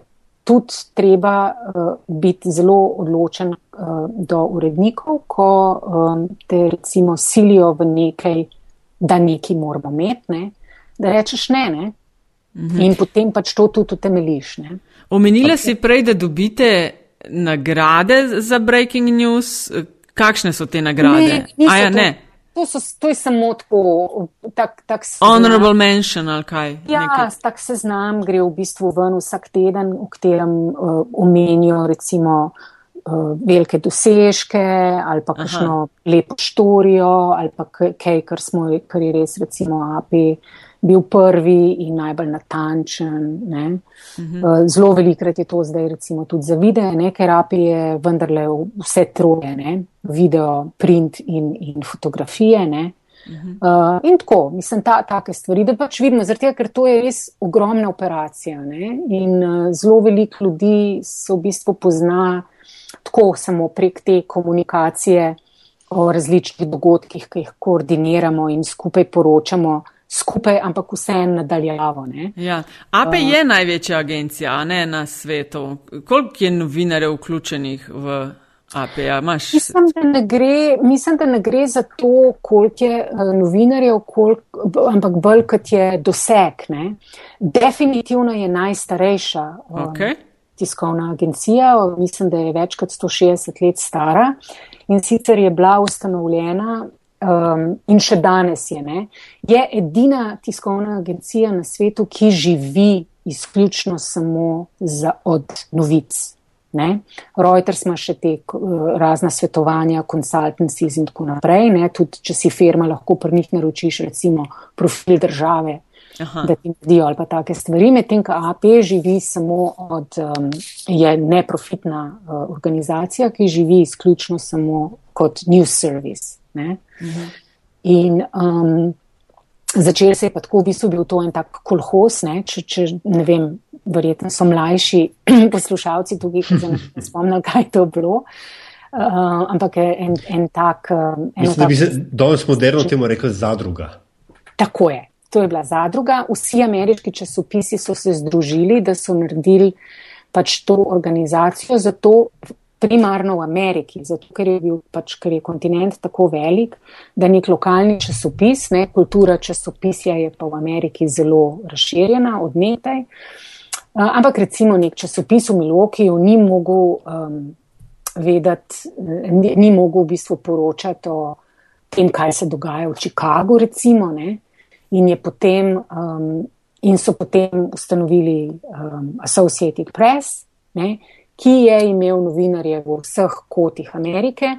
tudi treba uh, biti zelo odločen uh, do urednikov, ko um, te recimo silijo v nekaj, da nekaj moramo imeti, ne? da rečeš ne, ne. Mhm. In potem pač to tudi utemeliš. Omenila si prej, da dobite nagrade za breaking news. Kakšne so te nagrade? Ne, ja, ne. To, so, to je samo tako, tak, tak honorable mention ali kaj. Ja, tak seznam gre v bistvu ven vsak teden, v katerem uh, omenijo recimo uh, velike dosežke ali pa kakšno lepo štorijo ali pa kaj, kar, smo, kar je res recimo API bil prvi in najbolj natančen. Uh -huh. uh, zelo velikrat je to zdaj recimo tudi za videe, nekaj rapije, vendarle vse troje, ne? video, print in, in fotografije. Ne? Uh, in tako, mislim, ta, take stvari, da pač vidimo, tega, ker to je res ogromna operacija. Ne? In uh, zelo veliko ljudi se v bistvu pozna tako samo prek te komunikacije o različnih dogodkih, ki jih koordiniramo in skupaj poročamo skupaj, ampak vse nadaljavo. Ja. APE uh, je največja agencija ne, na svetu. Koliko je novinarjev vključenih v APE? Ja, mislim, da gre, mislim, da ne gre za to, koliko je uh, novinarjev, kolik, ampak bolj kot je doseg. Ne. Definitivno je najstarejša. Um, okay. Tiskovna agencija, mislim, da je več kot 160 let stara in sicer je bila ustanovljena um, in še danes je, ne, je edina tiskovna agencija na svetu, ki živi izključno samo za, od novic. Ne. Reuters ima še te uh, razna svetovanja, consultancies in tako naprej. Ne. Tudi, če si firma, lahko pri njih naročiš recimo profil države, Aha. da ti naredijo ali pa take stvari. Medtem, ko AP živi samo od, um, je neprofitna uh, organizacija, ki živi izključno samo kot news service. Mhm. In um, začel se je pa tako, v bistvu bil to en tak kolhos, ne, če, če ne vem, verjetno so mlajši poslušalci tukaj, ki se ne spomnijo, kaj to bilo. Uh, ampak je en, en tak. Um, Mislim, da bi se danes moderno temu rekel zadruga. Tako je. To je bila zadruga. Vsi ameriški časopisi so se združili, da so naredili pač to organizacijo. Zato primarno v Ameriki, zato ker je bil pač, ker je kontinent tako velik, da nek lokalni časopis, ne, kultura časopisja je pa v Ameriki zelo razširjena od nekaj. Ampak recimo nek časopis v Milwaukeeju ni mogel um, vedeti, ni, ni mogel v bistvu poročati o tem, kaj se dogaja v Chicagu, recimo, ne, in je potem. Um, In so potem ustanovili um, Associated Press, ne, ki je imel novinarje v vseh kotih Amerike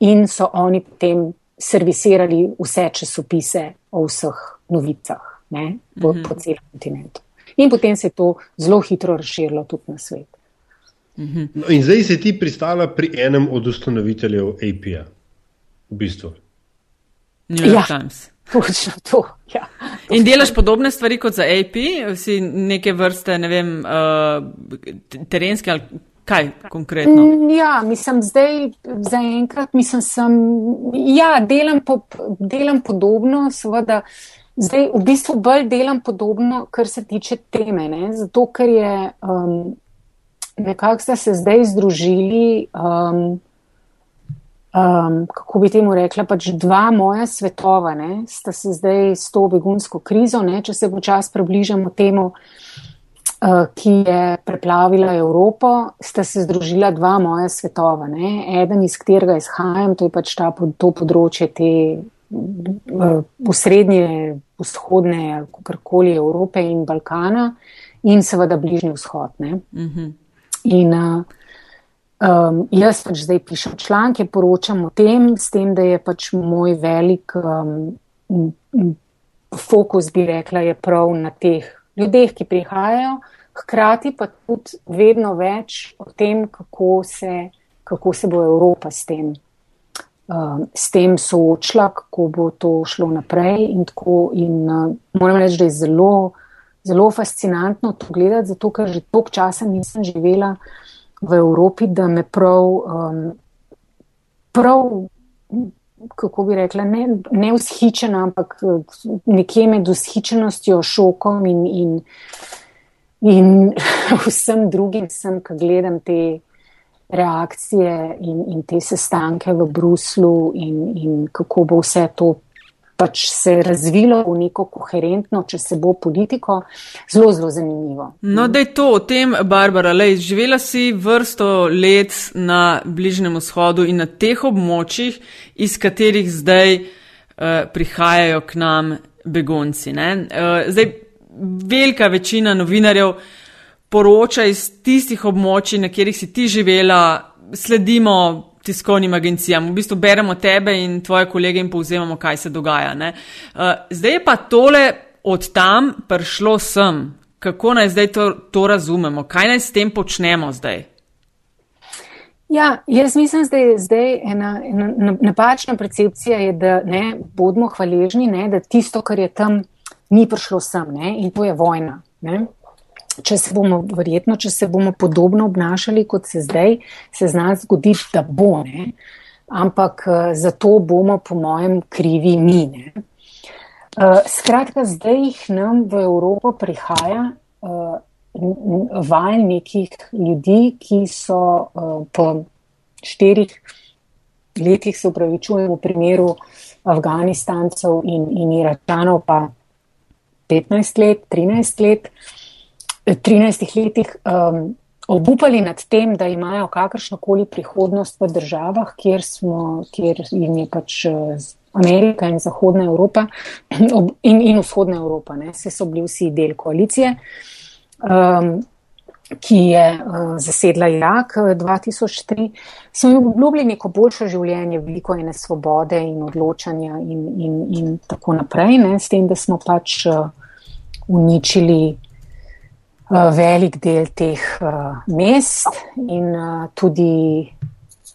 in so oni potem servisirali vse časopise o vseh novicah ne, po, -hmm. po celem kontinentu. In potem se je to zelo hitro razširilo tudi na svet. No, in zdaj si ti pristala pri enem od ustanoviteljev AP-ja, v bistvu. New York ja. Times. Točno to. Ja, in delaš podobne stvari kot za AP, si neke vrste, ne vem, uh, terenske ali kaj konkretno? Mm, ja, mislim, zdaj zaenkrat, mislim, sem, ja, delam, po, delam podobno, seveda. Zdaj, v bistvu bolj delam podobno, kar se tiče teme, ne? zato ker je um, nekako ste se zdaj združili. Um, um, kako bi temu rekla, pač dva moja svetova, ne, sta se zdaj s to begunsko krizo, ne, če se počasi približamo temu, uh, ki je preplavila Evropo, sta se združila dva moja svetova. Ne. Eden, iz katerega izhajam, to je pač ta, to področje te uh, srednje, vzhodne, kakorkoli Evrope in Balkana in seveda bližnji vzhod. Mm -hmm. In uh, Um, jaz pač zdaj pišem članke, poročam o tem, s tem, da je pač moj velik um, fokus, bi rekla, je prav na teh ljudeh, ki prihajajo, hkrati pa tudi vedno več o tem, kako se, kako se bo Evropa s tem, um, s tem soočila, kako bo to šlo naprej. In, tako, in uh, moram reči, da je zelo, zelo fascinantno to gledati, zato ker že toliko časa nisem živela v Evropi, da me prav, um, prav kako bi rekla, ne, ne vzhičena, ampak nekje med vzhičenostjo, šokom in, in, in vsem drugim sem, ko gledam te reakcije in, in te sestanke v Bruslu in, in kako bo vse to pač se razvilo v neko koherentno, če se bo politiko, zelo, zelo zanimivo. No, da je to o tem, Barbara, lej, živela si vrsto let na Bližnem vzhodu in na teh območjih, iz katerih zdaj uh, prihajajo k nam begunci. Uh, zdaj, velika večina novinarjev poroča iz tistih območij, na katerih si ti živela, sledimo tiskovnim agencijam. V bistvu beremo tebe in tvoje kolege in povzemamo, kaj se dogaja. Uh, zdaj je pa tole od tam prišlo sem. Kako naj zdaj to, to razumemo? Kaj naj s tem počnemo zdaj? Ja, jaz mislim, da je zdaj ena, ena napačna percepcija, je, da ne bodimo hvaležni, ne, da tisto, kar je tam, ni prišlo sem ne, in to je vojna. Ne če se bomo, verjetno, če se bomo podobno obnašali kot se zdaj, se zna zgoditi, da bo ne. Ampak eh, zato bomo, po mojem, krivi mine. Eh, skratka, zdaj jih nam v Evropo prihaja uh, val nekih ljudi, ki so po štirih letih, se upravičujem, v primeru Afganistancev in, in Iračanov pa 15 let, 13 let, uh, 13 letih um, obupali nad tem, da imajo kakršnokoli prihodnost v državah, kjer, smo, kjer jim je pač uh, Amerika in Zahodna Evropa in, in Vzhodna Evropa, ne, se so bili vsi del koalicije, um, ki je uh, zasedla Irak 2003, uh, so jim obljubili neko boljše življenje, veliko ene svobode in odločanja in, in, in tako naprej, ne, s tem, da smo pač uh, uničili Eh, velik del teh uh, mest in uh, tudi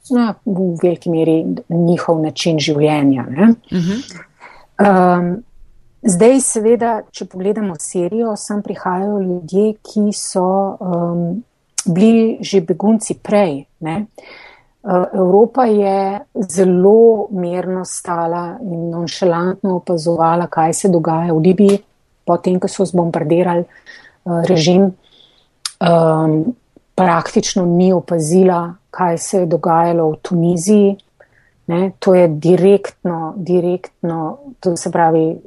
no, v veliki meri njihov način življenja. Uh -huh. um, zdaj, seveda, če pogledamo serijo, sem prihajajo ljudje, ki so um, bili že begunci prej. Ne? Evropa je zelo mirno stala in nonšalantno opazovala, kaj se dogaja v Libiji, potem, ko so zbombardirali uh, Eh, režim um, praktično ni opazila, kaj se je dogajalo v Tuniziji. Ne, to je direktno, direktno, to se pravi,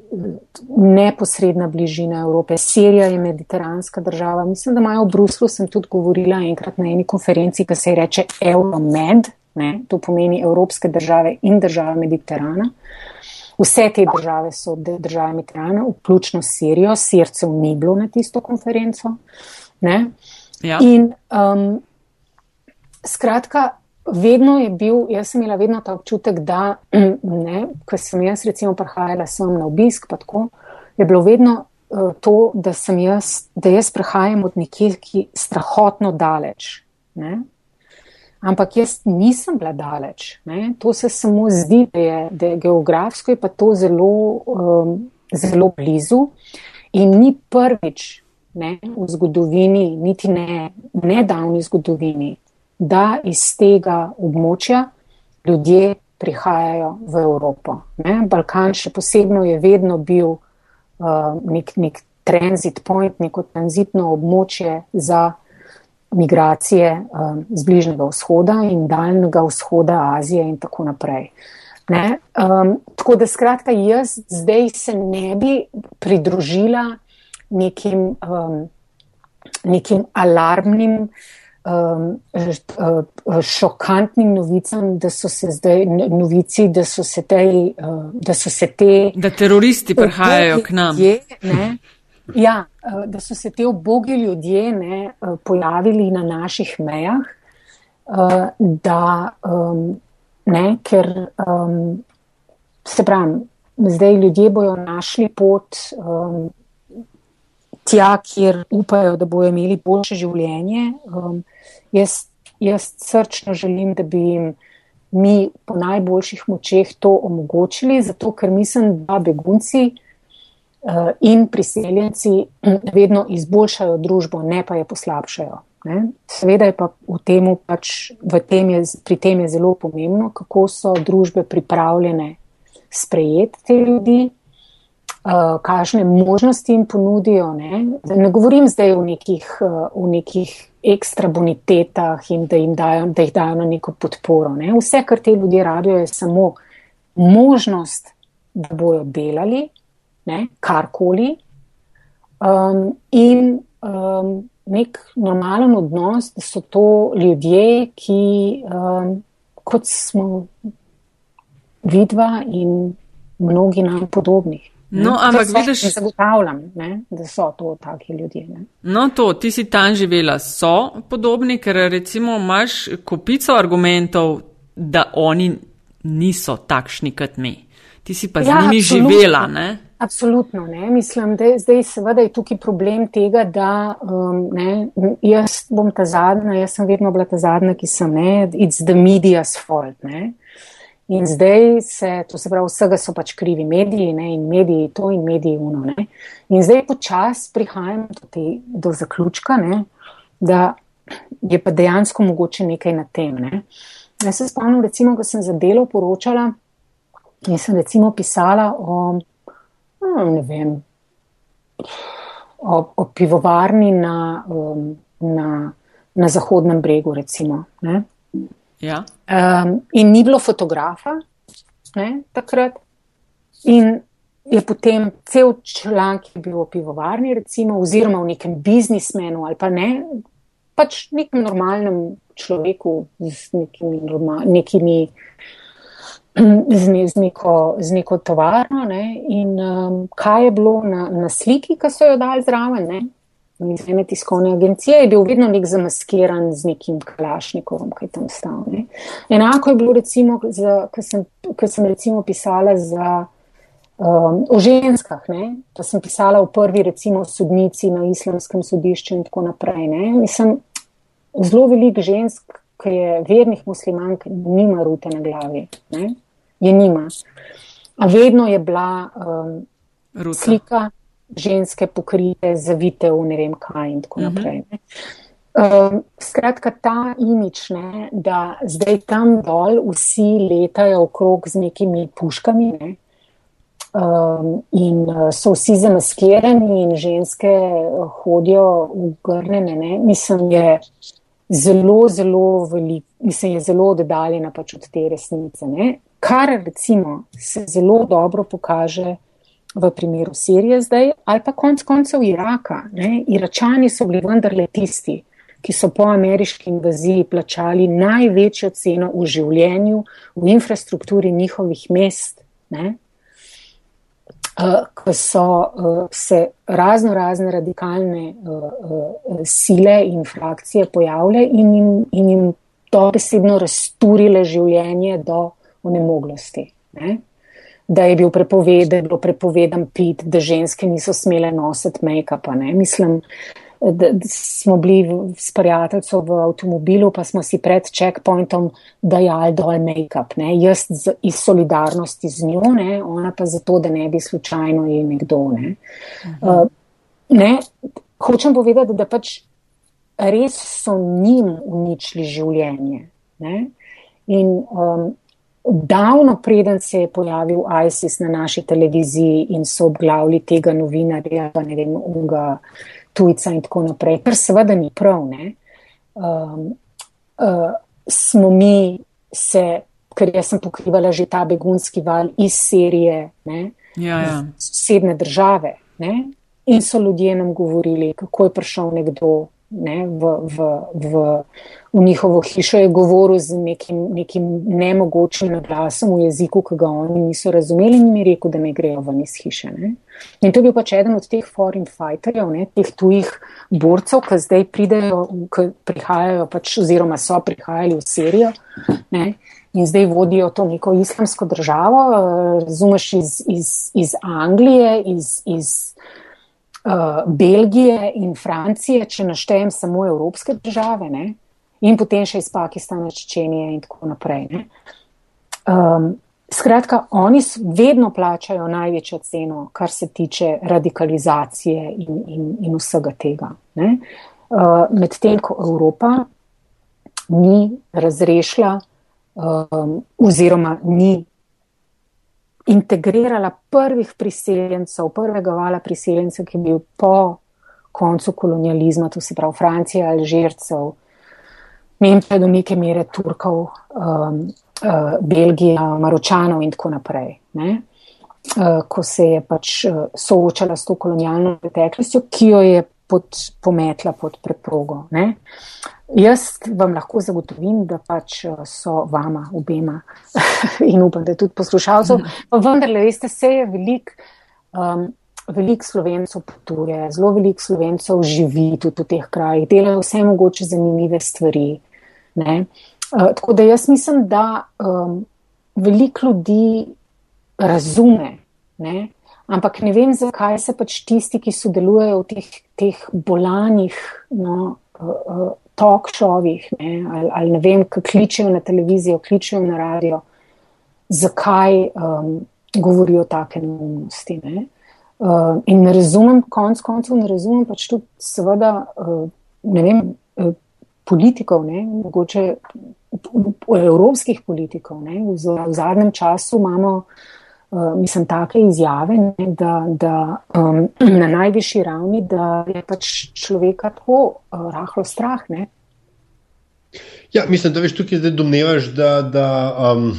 neposredna bližina Evrope. Sirija je mediteranska država. Mislim, da imajo v Bruslu, sem tudi govorila enkrat na eni konferenci, ki se reče Euromed, ne, to pomeni Evropske države in država Mediterana. Vse te države so države Mediterana, vključno s Sirijo, Sircev ni bilo na tisto konferenco. Ja. In um, skratka, vedno je bil, jaz sem imela vedno ta občutek, da, ne, ko sem jaz recimo prihajala sem na obisk, pa tako, je bilo vedno uh, to, da sem jaz, da jaz prehajam od nekje, ki strahotno daleč. Ne? Ampak jaz nisem bila daleč. Ne? To se samo zdi, da je, da je geografsko je pa to zelo, um, zelo blizu in ni prvič ne, v zgodovini, niti ne nedavni zgodovini, da iz tega območja ljudje prihajajo v Evropo. Ne. Balkan še posebno je vedno bil uh, nek, nek transit point, neko tranzitno območje za migracije um, z bližnjega vzhoda in daljnega vzhoda Azije in tako naprej. Um, tako da skratka, jaz zdaj se ne bi pridružila nekim, um, nekim alarmnim, um, šokantnim novicam, da so se zdaj novici, da so se te. Uh, da, so se te da teroristi prihajajo k nam. Je, Ja, eh, da so se te obogi ljudje ne, eh, pojavili na naših mejah, eh, da ne, ker se pravi, zdaj ljudje bojo našli pot tja, kjer upajo, da bojo imeli boljše življenje. Jaz, jaz srčno želim, da bi jim mi po najboljših močeh to omogočili, zato ker mislim, da begunci. Eh, in priseljenci vedno izboljšajo družbo, ne pa je poslabšajo. Ne? Seveda je pa v tem, pač, v tem je, pri tem je zelo pomembno, kako so družbe pripravljene sprejeti te ljudi, uh, kakšne možnosti jim ponudijo. Ne? ne govorim zdaj o nekih, uh, o nekih ekstra bonitetah in da dajo, da jih dajo na neko podporo. Ne? Vse, kar te ljudje rabijo, je samo možnost, da bojo delali ne, karkoli, um, in um, nek normalen odnos, da so to ljudje, ki um, kot smo vidva in mnogi nam podobni. No, ampak vidiš, da zagotavljam, ne, da so to taki ljudje. Ne. No, to, ti si tam živela, so podobni, ker recimo imaš kupico argumentov, da oni niso takšni kot mi. Ti si pa ja, z njimi živela, ne? Absolutno, ne. Mislim, da zdaj seveda je tukaj problem tega, da um, ne, jaz bom ta zadnja, jaz sem vedno bila ta zadnja, ki sem ne, it's the media's fault, ne. In zdaj se, to se pravi, vsega so pač krivi mediji, ne, in mediji to in mediji uno, ne. In zdaj počas prihajam do, te, do zaključka, ne, da je pa dejansko mogoče nekaj na tem, ne. Jaz se spomnim, recimo, ko sem za delo poročala in sem recimo pisala o no, ne vem, o, o pivovarni na, um, na, na Zahodnem bregu, recimo. Ja. Um, in ni bilo fotografa ne, takrat. In je potem cel članek bil o pivovarni, recimo, oziroma o nekem biznismenu ali pa ne, pač nekem normalnem človeku z nekimi, normal, nekimi z, ne, z, neko, z neko tovarno. Ne? In um, kaj je bilo na, na sliki, ki so jo dali zraven? Ne? Iz ene tiskovne agencije je bil vedno nek zamaskiran z nekim kalašnikom, ki je tam stal. Ne? Enako je bilo, recimo, ko sem, sem recimo pisala za, um, o ženskah, ne? pa sem pisala v prvi, recimo, sodnici na islamskem sodišču in tako naprej. Ne? Mislim, zelo veliko žensk, ki je vernih muslimank, nima rute na glavi. Ne? Je nima. A vedno je bila um, slika ženske pokrite, zavite v ne vem kaj in tako mhm. naprej. Uh -huh. um, skratka, ta imič, ne, da zdaj tam dol vsi letajo okrog z nekimi puškami ne, um, in uh, so vsi zamaskirani in ženske hodijo v grnene, ne, mislim, je zelo, zelo velik, mislim, je zelo oddaljena pač od te resnice. Ne kar recimo se zelo dobro pokaže v primeru Sirije zdaj, ali pa konc koncev Iraka. Ne? Iračani so bili vendarle tisti, ki so po ameriški invaziji plačali največjo ceno v življenju, v infrastrukturi njihovih mest. Ne? Uh, ko so uh, se razno razne radikalne uh, uh, sile in frakcije pojavile in jim, in jim to besedno razturile življenje do onemoglosti. da je bil prepoved, da je bilo prepovedan pit, da ženske niso smele nositi make-upa. Mislim, da, smo bili s prijateljco v avtomobilu, pa smo si pred checkpointom dajali dol make-up. Ne? Jaz z, iz solidarnosti z njo, ne? ona pa zato, da ne bi slučajno je nekdo. Ne? Uh, ne? Hočem povedati, da pač res so njim uničili življenje. Ne? In um, davno preden se je pojavil ISIS na naši televiziji in so obglavili tega novinarja, pa ne vem, unga tujca in tako naprej, kar seveda ni prav, ne, um, uh, smo mi se, ker jaz sem pokrivala že ta begunski val iz serije, ne, ja, ja. sosedne države, ne, in so ljudje nam govorili, kako je prišel nekdo ne, v, v, v, v njihovo hišo, je govoril z nekim, nekim nemogočim glasom v jeziku, ki ga oni niso razumeli in je rekel, da ne grejo ven iz hiše. Ne. In to je bil pač eden od teh foreign fighterjev, ne, teh tujih borcev, ki zdaj pridejo, ki prihajajo pač, oziroma so prihajali v Sirijo. Ne, In zdaj vodijo to neko islamsko državo, razumeš, iz, iz, iz Anglije, iz, iz Belgije in Francije, če naštejem samo evropske države, ne? in potem še iz Pakistana, Čečenije in tako naprej. Um, skratka, oni vedno plačajo največjo ceno, kar se tiče radikalizacije in, in, in vsega tega. Uh, Medtem ko Evropa ni razrešila um, oziroma ni integrirala prvih priseljencev, prvega vala priseljencev, ki je bil po koncu kolonializma, to se pravi Francija, Alžircev, Nemčija do neke mere Turkov, um, uh, Belgija, Maročanov in tako naprej. Ne? Uh, ko se je pač uh, soočala s to kolonialno preteklostjo, ki jo je pod, pometla pod preprogo. Ne? Jaz vam lahko zagotovim, da pač eh, so vama obema in upam, da tudi poslušalcev. Pa vendarle, veste, se je velik, um, velik slovencev potuje, zelo velik slovencev živi tudi v teh krajih, delajo vse mogoče zanimive stvari. Uh, tako da jaz mislim, da um, veliko ljudi razume, ne? Ampak ne vem, zakaj se pač tisti, ki sodelujejo v teh, teh bolanih. No, uh, uh, talk šovih ali, ali ne vem, ki kličejo na televizijo, kličejo na radio, zakaj um, govorijo take neumnosti. Ne? Uh, in ne razumem, konc koncev ne razumem pač tudi seveda, uh, ne vem, uh, politikov, ne? mogoče evropskih politikov. Ne? V, v zadnjem času imamo Uh, mislim, take izjave, ne, da, da um, na najvišji ravni, da je pač človeka tako uh, rahlo strah. Ne. Ja, mislim, da veš tukaj, da domnevaš, da, da um,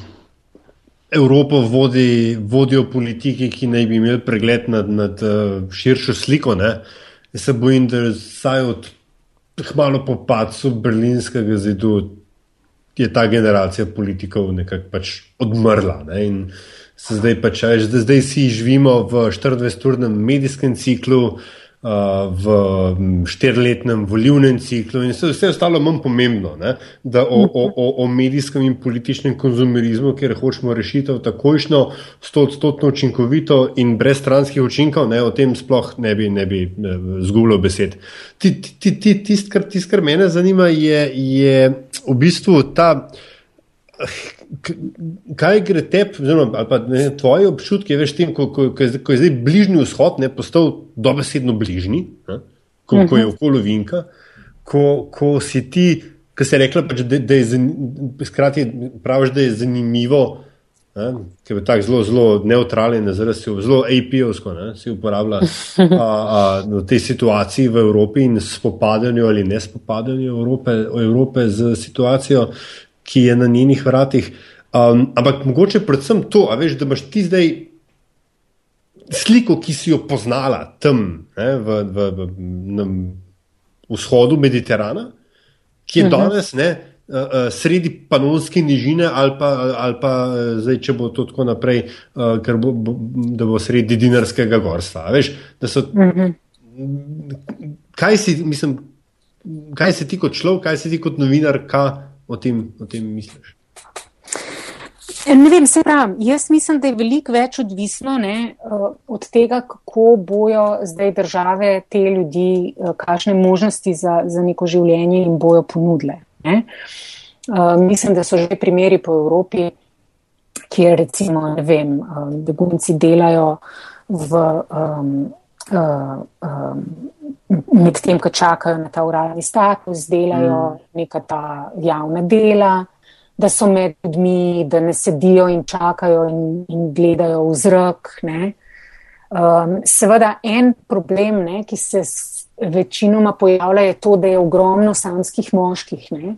Evropo vodi, vodijo politiki, ki naj bi imeli pregled nad, nad uh, širšo sliko. Ne. Jaz se bojim, da vsaj od hmalo po padcu berlinskega zidu je ta generacija politikov nekako pač odmrla. Ne. In, se zdaj pač da zdaj si živimo v 24-urnem medijskem ciklu, v štirletnem volivnem ciklu in vse, vse ostalo manj pomembno, ne? da o, o, o, o medijskem in političnem konzumerizmu, kjer hočemo rešitev takojšno, stotno učinkovito in brez stranskih učinkov, ne? o tem sploh ne bi, ne bi zgubljal besed. Tisto, kar, tist, kar mene zanima, je, je v bistvu ta kaj gre tebi, ali pa ne, tvoje občutke, veš, tem, ko, ko, ko, je, ko je zdaj bližnji vzhod, ne postal dobesedno bližnji, ne, ko, ko je mhm. okolo vinka, ko, ko si ti, ki si rekla, pač, da, da je skrati, praviš, da je zanimivo. Ki je tako zelo, zelo neutralen, zelo AP-ovsko, si uporablja a, a, v tej situaciji v Evropi in spopadanju ali ne spopadanju Evrope, Evrope z situacijo, ki je na njenih vratih. Um, ampak mogoče predvsem to, veš, da imaš ti zdaj sliko, ki si jo poznala tam ne, v, v, v, na vzhodu Mediterana, ki je uh mhm. -huh. danes ne, sredi panonske nižine, ali pa, ali pa zdaj, če bo to tako naprej, uh, bo, bo, da bo sredi dinarskega gorstva. Veš, so, uh mhm. -huh. kaj, si, mislim, kaj si ti kot človek, kaj si ti kot novinar? O tem, o tem misliš? Ne vem, se pravim, jaz mislim, da je veliko več odvisno ne, od tega, kako bojo zdaj države te ljudi, kakšne možnosti za, za neko življenje jim bojo ponudile. Ne. Mislim, da so že primeri po Evropi, kjer recimo, ne vem, begunci delajo v. Um, uh, um, med tem, ko čakajo na ta uradni status, delajo mm. neka ta javna dela, da so med ljudmi, da ne sedijo in čakajo in, in gledajo v zrak. Um, seveda, en problem, ne, ki se večinoma pojavlja, je to, da je ogromno samskih moških. Ne.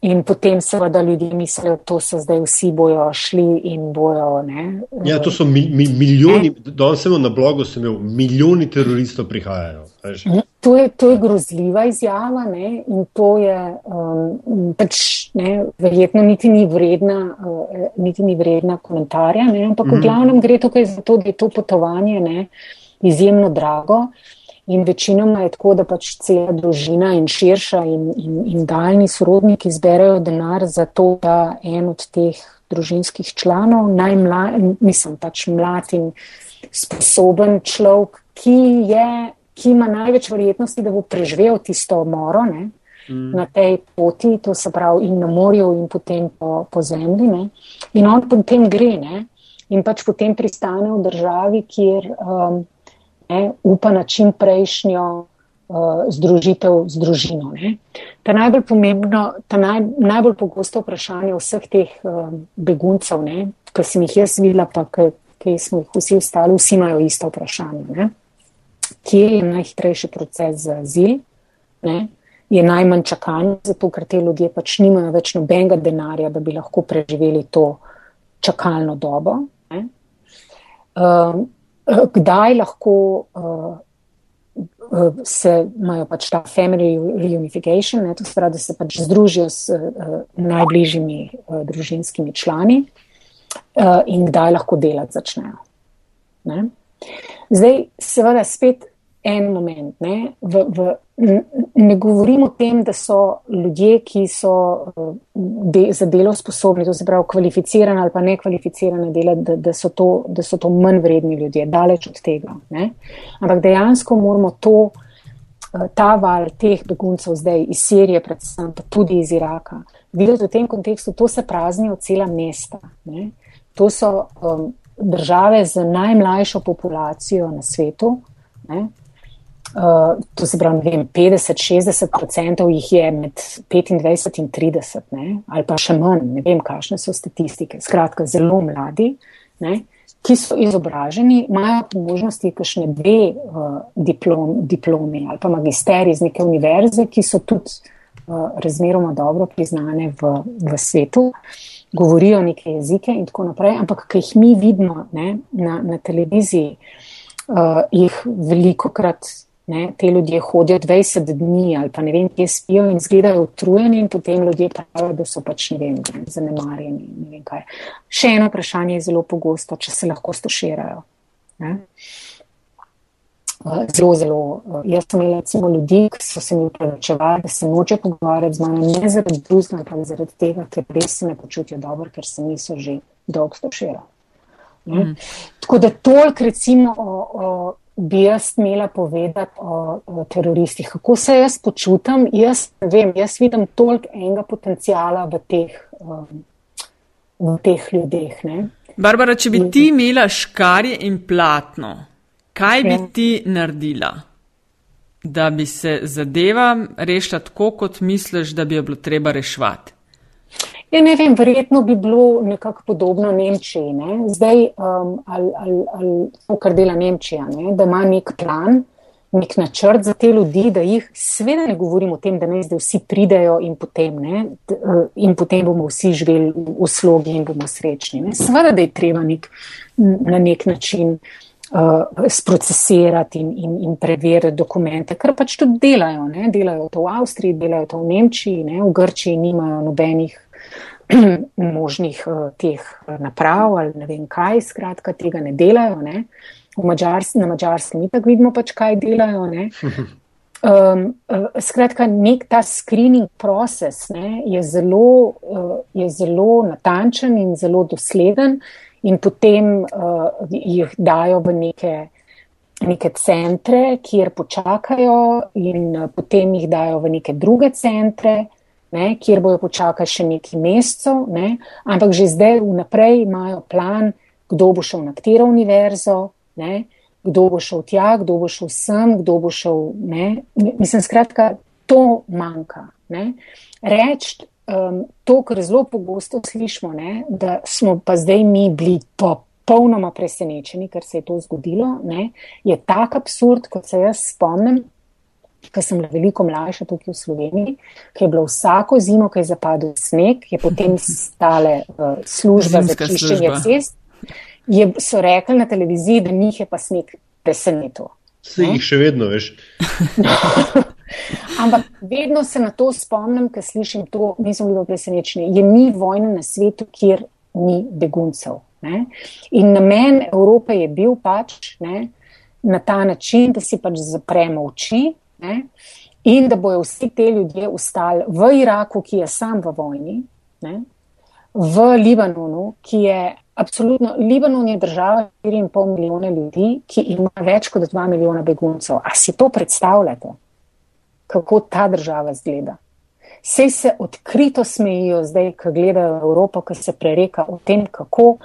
In potem seveda ljudje mislijo, da so zdaj vsi bojo šli in bojo. Ne, ja, to so mi, mi, milijoni, danes sem na blogu, sem imel milijoni teroristov prihajajo. To je, to je grozljiva izjava ne, in to je um, pač ne, verjetno niti ni vredna, uh, niti ni vredna komentarja, ne, ampak mm -hmm. v glavnem gre tukaj za to, da je to potovanje ne, izjemno drago. In večinoma je tako, da pač cela družina in širša in, in, in daljni sorodniki zberajo denar za to, da en od teh družinskih članov, najmlajši, mislim, pač mlad in sposoben človek, ki, je, ki ima največ verjetnosti, da bo preživel tisto moro ne, mm. na tej poti, to se pravi in na morju in potem po, po zemlji. Ne. In on potem gre ne, in pač potem pristane v državi, kjer. Um, ne, upa na čim prejšnjo uh, združitev z družino. Ne. Ta najbolj pomembno, ta naj, najbolj pogosto vprašanje vseh teh uh, beguncev, ki sem jih jaz videla, pa ki smo jih vsi ostali, vsi imajo isto vprašanje. Ne. Kje je najhitrejši proces za azil? Ne. Je najmanj čakanja, zato ker te ljudje pač nimajo več nobenega denarja, da bi lahko preživeli to čakalno dobo. Um, kdaj lahko uh, se imajo pač ta family reunification, ne, to se pravi, da se pač združijo s uh, najbližjimi uh, družinskimi člani uh, in kdaj lahko delati začnejo. Ne. Zdaj, seveda, spet en moment. Ne, v, v, ne govorim o tem, da so ljudje, ki so de, za delo sposobni, to se pravi kvalificirane ali pa nekvalificirane dela, da, da, so to, da so to manj vredni ljudje, daleč od tega. Ne. Ampak dejansko moramo to, ta val teh beguncev zdaj iz Sirije, predvsem pa tudi iz Iraka, videti v tem kontekstu, to se praznijo cela mesta. Ne. To so um, države z najmlajšo populacijo na svetu. Ne. Uh, to se pravi, 50-60% jih je med 25 in 30, ne? ali pa še manj, ne vem, kakšne so statistike. Skratka, zelo mladi, ne? ki so izobraženi, imajo možnosti kakšne dve uh, diplom, diplomi ali pa magisteri iz neke univerze, ki so tudi uh, razmeroma dobro priznane v, v svetu, govorijo neke jezike in tako naprej, ampak ki jih mi vidimo ne? na, na televiziji, uh, jih veliko krat Ne, te ljudje hodijo 20 dni ali pa ne vem, kje spijo in izgledajo utrujeni, in potem ljudje pravijo, da so pač ne vem, zanemarjeni. Ne vem Še eno vprašanje je zelo pogosto, če se lahko stoširajo. Ne. Zelo, zelo. Jaz sem imela recimo ljudi, ki so se mi upravičevali, da se noče pogovarjati z mano, ne zaradi drugega, ampak zaradi tega, ker res se ne počutijo dobro, ker se niso že dolgo stoširali. Mm. Tako da toliko recimo o, o bi jaz smela povedati o, o teroristih. Kako se jaz počutim? Jaz vem, jaz vidim toliko enega potencijala v teh, um, v teh ljudeh. Ne? Barbara, če bi ti imela škarje in platno, kaj bi ja. ti naredila, da bi se zadeva rešila tako, kot misliš, da bi jo bilo treba reševati? Ja, ne vem, verjetno bi bilo nekako podobno Nemčiji. Ne? Zdaj, um, ali, ali, ali to, kar dela Nemčija, ne? da ima nek plan, nek načrt za te ljudi, da jih, seveda ne govorim o tem, da ne zdaj vsi pridejo in potem, ne? Uh, in potem bomo vsi živeli v slogi in bomo srečni. Ne? Seveda, da je treba nek, na nek način. Uh, sprocesirati in, in, in preveriti dokumente, kar pač tudi delajo. Ne? Delajo to v Avstriji, delajo to v Nemčiji, ne? v Grčiji nimajo nobenih možnih uh, teh eh, naprav ali ne vem kaj, skratka, tega ne delajo. Ne. Mađars, na mačarskem itak vidimo pač, kaj delajo. Um, skratka, nek ta screening proces ne, je, zelo, je zelo natančen in zelo dosleden, in potem uh, jih dajo v neke, neke centre, kjer počakajo, in potem jih dajo v neke druge centre, ne, kjer bojo počakali še nekaj mesecev, ne, ampak že zdaj vnaprej imajo plan, kdo bo šel na katero univerzo. Ne, kdo bo šel tja, kdo bo šel sem, kdo bo šel. Ne? Mislim, skratka, to manjka. Reči um, to, kar zelo pogosto slišimo, ne? da smo pa zdaj mi bili popolnoma presenečeni, ker se je to zgodilo, ne? je tak absurd, kot se jaz spomnim. Ker sem bila veliko mlajša tukaj v Sloveniji, ki je bilo vsako zimo, ki je zapadel sneg, je potem stale uh, služba Zimska za čiščenje cest je, so rekli na televiziji, da njih je pa sneg presenetil. Se jih še vedno veš. Ampak vedno se na to spomnim, ker slišim to, nisem bila presenečena. Je ni vojna na svetu, kjer ni beguncev. Ne? In namen Evrope je bil pač ne, na ta način, da si pač zapremo oči ne, in da bojo vsi te ljudje ostali v Iraku, ki je sam v vojni, ne, v Libanonu, ki je Absolutno. Libanon je država 4,5 milijona ljudi, ki ima več kot 2 milijona beguncev. A si to predstavljate, kako ta država zgleda? Vse se odkrito smejijo zdaj, ko gledajo Evropo, ko se prereka o tem, kako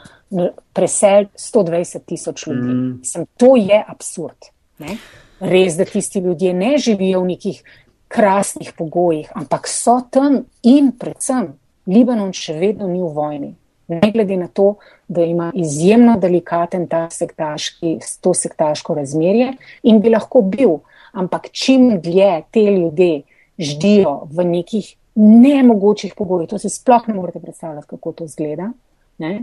presel 120 tisoč ljudi. Mm. Sem, to je absurd. Ne? Res, da tisti ljudje ne živijo v nekih krasnih pogojih, ampak so tam in predvsem Libanon še vedno ni v vojni. Ne glede na to, da ima izjemno delikaten ta sektaški, to sektaško razmerje in bi lahko bil, ampak čim dlje te ljudje ždijo v nekih nemogočih pogojih, to si sploh ne morete predstavljati, kako to zgleda, ne,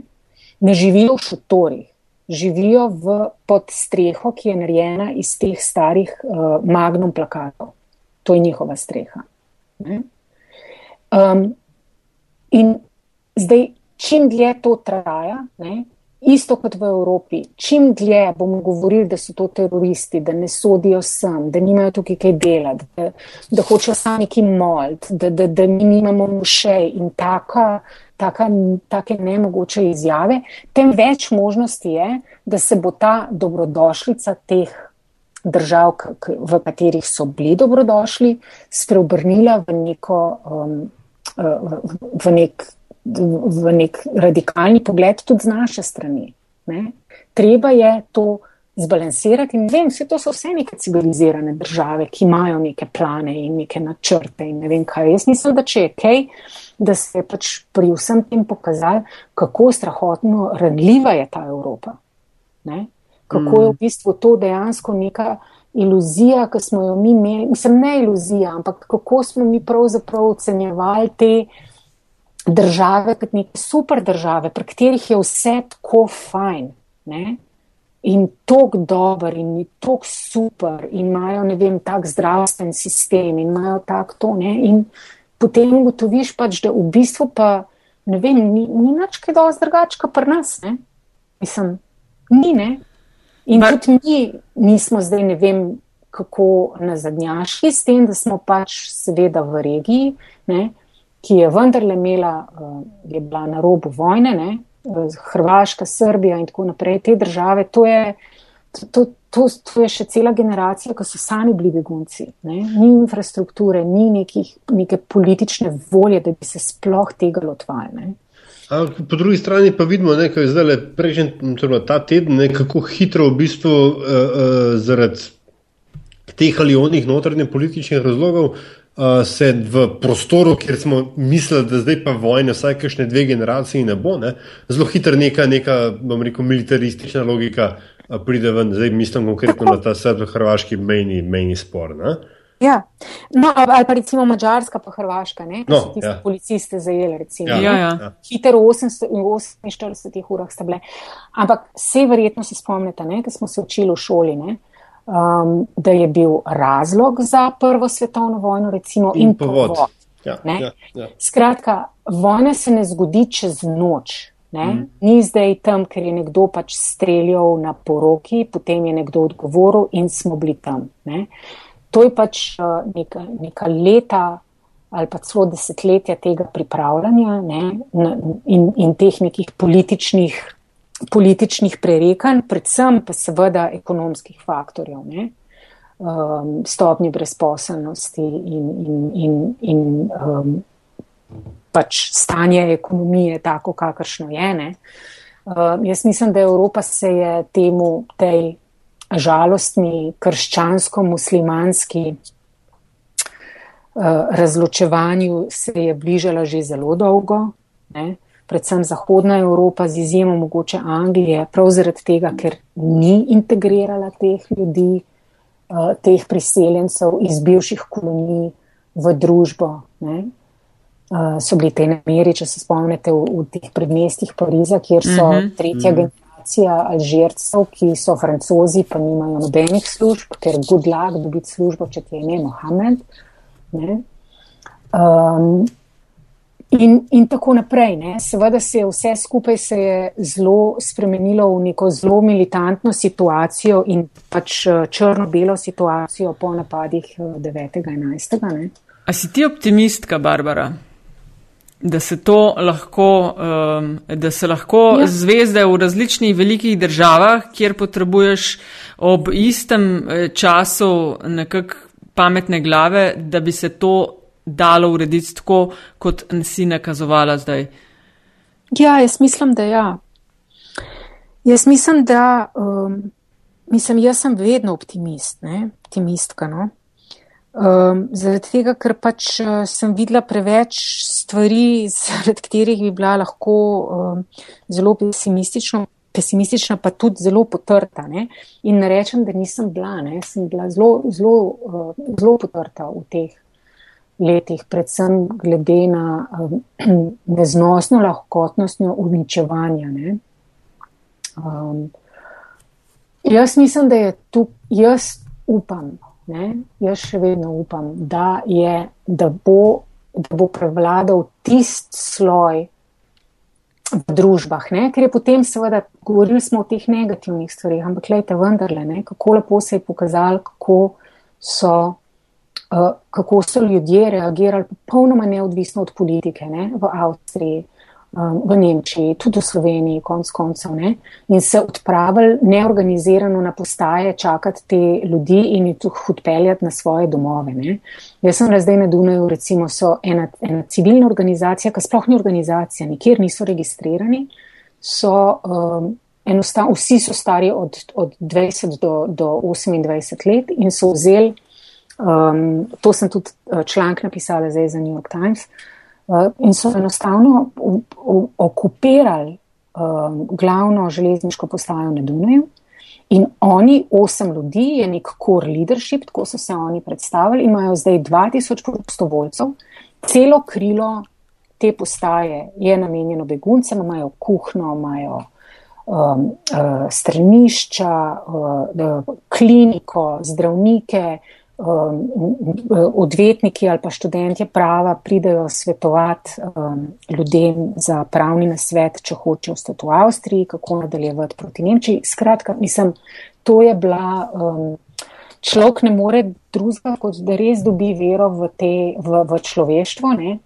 ne živijo v šotorih, živijo v pod streho, ki je narejena iz teh starih uh, magnum plakatov. To je njihova streha. Um, in zdaj, čim dlje to traja, ne, isto kot v Evropi, čim dlje bomo govorili, da so to teroristi, da ne sodijo sem, da nimajo tukaj kaj delati, da, da hočejo sami ki molt, da, da, da mi nimamo mušej in taka, taka, take nemogoče izjave, tem več možnosti je, da se bo ta dobrodošlica teh držav, v katerih so bili dobrodošli, spreobrnila v neko. Um, v nek v nek radikalni pogled tudi z naše strani. Ne? Treba je to zbalansirati in vem, vse to so vse neke civilizirane države, ki imajo neke plane in neke načrte in ne vem kaj. Jaz mislim, da če je kaj, da se je pač pri vsem tem pokazal, kako strahotno ranljiva je ta Evropa. Ne? Kako mm. je v bistvu to dejansko neka iluzija, ki smo jo mi imeli, mislim, ne iluzija, ampak kako smo mi pravzaprav ocenjevali te države kot neke super države, pri katerih je vse tako fajn. Ne? In tako dober, in tako super, in imajo, ne vem, tak zdravstven sistem, in imajo tako to. Ne? In potem ugotoviš pač, da v bistvu pa, ne vem, ni, ni nič kaj dosti drugačka pri nas. Ne? Mislim, ni ne. In Mar tudi mi nismo zdaj, ne vem, kako nazadnjaški s tem, da smo pač seveda v regiji. Ne? ki je vendarle imela, uh, je bila na robu vojne, ne? Hrvaška, Srbija in tako naprej, te države, to je, to, to, to je še cela generacija, ki so sami bili begunci. Ne? Ni infrastrukture, ni nekih, neke politične volje, da bi se sploh tega lotvali. Po drugi strani pa vidimo, da je zdaj prejšnji, torej ta teden, ne, kako hitro v bistvu uh, uh, zaradi teh ali onih notranjih političnih razlogov uh, se v prostoru, kjer smo mislili, da zdaj pa vojne, vsaj kakšne dve generacije ne bo, ne? zelo hitro neka, neka rekel, militaristična logika uh, pride ven. Zdaj mislim konkretno na ta srbo-hrvaški mejni, mejni spor. Ne? Ja, no, ali pa recimo Mačarska, pa Hrvaška, ne? No, so ja. policiste zajeli, recimo. Ja, ja, ja. Hiter v 48 urah sta bile. Ampak vse verjetno se spomnite, da smo se učili v šoli, ne? Um, da je bil razlog za Prvo svetovno vojno, recimo, in, in povod. povod ja, ja, ja. Skratka, vojna se ne zgodi čez noč. Mm. Ni zdaj tam, ker je nekdo pač streljal na poroki, potem je nekdo odgovoril in smo bili tam. Ne? to je pač neka, neka leta ali pa celo desetletja tega pripravljanja ne, in, in teh nekih političnih, političnih prerekanj, predvsem pa seveda ekonomskih faktorjev, ne, um, stopnji brezposelnosti in, in, in, in um, pač stanje ekonomije tako, kakršno je. Um, jaz mislim, da Evropa se je temu, tej žalostni, krščansko-muslimanski Eh, razločevanju se je bližala že zelo dolgo, ne? Predvsem Zahodna Evropa z izjemo mogoče Anglije, prav zaradi tega, ker ni integrirala teh ljudi, eh, teh priseljencev iz bivših kolonij v družbo. Ne? Eh, so bili te nameri, če se spomnite, v, v teh predmestih Pariza, kjer so uh mhm. -huh. tretja uh mhm. -huh. generacija alžircev, ki so francozi, pa nimajo nobenih služb, ker good luck dobiti službo, če ti je ime Mohamed. Uh, Um, in, in tako naprej. Ne. Seveda se je vse skupaj se je zelo spremenilo v neko zelo militantno situacijo in pač eh, črno-belo situacijo po napadih 9.11. Eh, A si ti optimistka, Barbara? Da se to lahko, um, da se lahko ja. zvezde v različnih velikih državah, kjer potrebuješ ob istem eh, času nekako pametne glave, da bi se to dalo urediti tako, kot si nakazovala zdaj? Ja, jaz mislim, da ja. Jaz mislim, da um, mislim, jaz sem vedno optimist, ne? optimistka. No? Um, zaradi tega, ker pač uh, sem videla preveč stvari, zaradi katerih bi bila lahko um, zelo pesimistična pesimistična, pa tudi zelo potrta. Ne? In ne rečem, da nisem bila, ne? sem bila zelo, zelo, uh, zelo potrta v teh letih, predvsem glede na um, neznosno lahkotnostno uničevanje. Um, jaz mislim, da je tu, jaz upam, ne? jaz še vedno upam, da, je, da, bo, da bo prevladal tist sloj, v družbah, ne? ker je potem seveda, govorili smo o teh negativnih stvarih, ampak gledajte vendarle, ne? kako lepo se je pokazalo, kako so, kako so ljudje reagirali popolnoma neodvisno od politike ne? v Avstriji, um, v Nemčiji, tudi v Sloveniji, konc koncev, ne? in se odpravili neorganizirano na postaje čakati te ljudi in jih tudi odpeljati na svoje domove. Ne? Jaz sem zdaj na Dunaju, recimo, so ena, ena civilna organizacija, ki sploh ni organizacija, nikjer niso registrirani, so um, enostavno, vsi so stari od, od 20 do, do 28 let in so vzeli, um, to sem tudi uh, članek napisala zdaj za New York Times, uh, Eh, in so enostavno okupirali um, glavno železniško postajo na Dunaju. In oni, osem ljudi, je nek core leadership, tako so se oni predstavili, imajo zdaj 2000 prostovoljcev, celo krilo te postaje je namenjeno beguncem, imajo kuhno, imajo um, uh, stranišča, uh, kliniko, zdravnike, um, odvetniki ali pa študentje prava pridejo svetovati um, ljudem za pravni nasvet, če hočejo ostati v Avstriji, kako nadaljevati proti Nemčiji. Skratka, mislim, to je bila. Um, človek ne more drugega, kot da res dobi vero v, te, v, v človeštvo. Ne?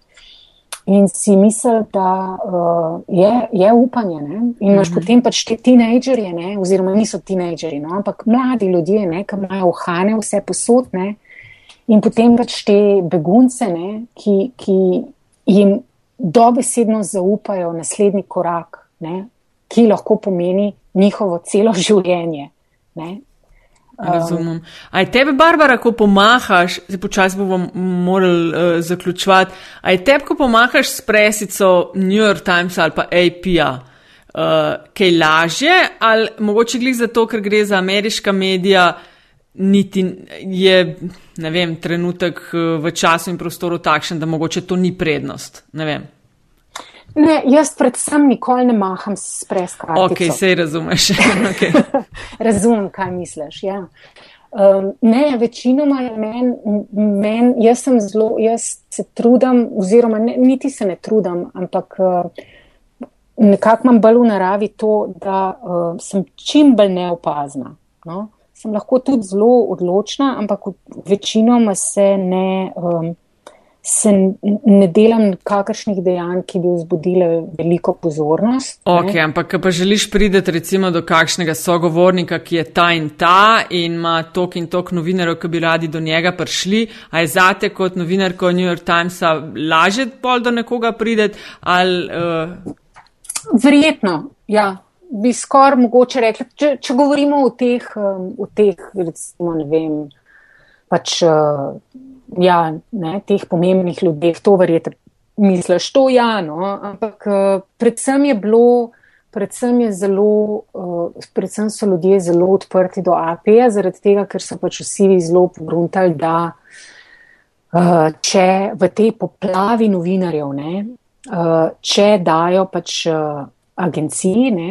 In si misli, da uh, je, je upanje. Ne? In imaš mm -hmm. potem pač te tinejdžerje, oziroma niso tinejdžerji, no? ampak mladi ljudje, ki imajo ohane vse posodne. In potem pač te begunce, ne? ki, ki jim dobesedno zaupajo naslednji korak, ne? ki lahko pomeni njihovo celo življenje. Ne? Razumem. Aj tebe, Barbara, ko pomahaš, zdaj počasi bomo morali uh, zaključovati, aj tebe, ko pomahaš s presico New York Times ali pa AP-a, uh, kaj lažje ali mogoče glih zato, ker gre za ameriška medija, niti je, ne vem, trenutek uh, v času in prostoru takšen, da mogoče to ni prednost. Ne vem. Ne, jaz predvsem nikoli ne maham s preskrajami. Ok, sej razumeš. okay. Razumem, kaj misliš. Ja. Um, ne, večinoma je meni, men, jaz sem zelo, jaz se trudim, oziroma ne, niti se ne trudim, ampak uh, nekako imam bolj v naravi to, da uh, sem čim bolj neopazna. No? sem lahko tudi zelo odločna, ampak večinoma se ne. Um, se ne delam kakršnih dejanj, ki bi vzbudile veliko pozornost. Ok, ne? ampak pa želiš prideti recimo do kakšnega sogovornika, ki je ta in ta in ima tok in tok novinarjev, ki bi radi do njega prišli, a je zate kot novinarko New York Timesa lažje pol do nekoga prideti ali. Uh... Verjetno, ja. Bi skoraj mogoče rekla, če, če govorimo o teh, um, o teh, recimo, ne vem, pač. Uh, ja, ne, teh pomembnih ljudeh, to verjete, misliš, to ja, no, ampak uh, predvsem je bilo, predvsem je zelo, uh, predvsem so ljudje zelo odprti do AP-ja, zaradi tega, ker so pač vsi zelo pogruntali, da uh, če v tej poplavi novinarjev, ne, če dajo pač agenciji, ne,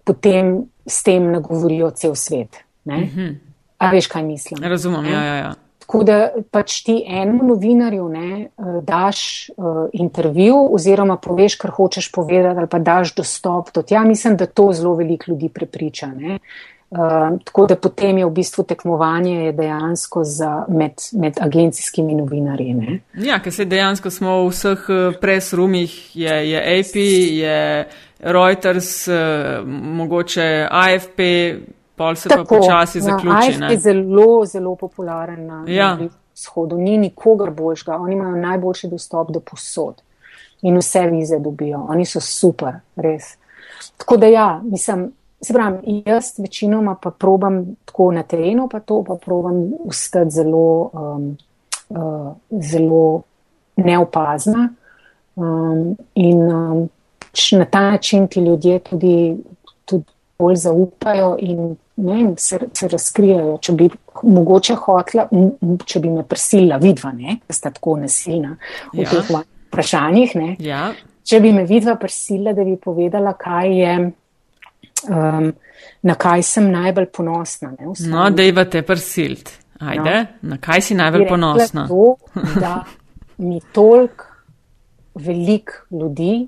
potem s tem nagovorijo cel svet. Mm -hmm. A veš, kaj mislim? Razumem, ja, ja, ja. Tako da pač ti enemu novinarju ne, eh, daš uh, intervju oziroma poveš, kar hočeš povedati, ali pa daš dostop do tega. Mislim, da to zelo veliko ljudi prepriča. Uh, tako da potem je v bistvu tekmovanje dejansko za, med, med agencijskimi novinarji. Ne. Ja, ker se dejansko smo v vseh presrumih, je, je AP, je Reuters, mogoče AFP pol se Tako, pa počasi ja, zaključi. Ja, je zelo, zelo popularen na ja. vzhodu. Ni nikogar boljšega. Oni imajo najboljši dostop do posod in vse vize dobijo. Oni so super, res. Tako da ja, mislim, se pravim, jaz večinoma pa probam tako na terenu, pa to pa probam ustati zelo, um, uh, zelo neopazna. Um, in um, na ta način ti ljudje tudi, tudi bolj zaupajo in ne, se, se razkrijajo. Če bi mogoče hotla, če bi me prisila vidva, ne, da sta tako nasilna v ja. teh vprašanjih. Ja. Če bi me vidva prisila, da bi povedala, kaj je. Um, na kaj sem najbolj ponosna. Ne, no, da je te prsilt. Ajde, no. na kaj si najbolj ponosna? To, da mi toliko velik ljudi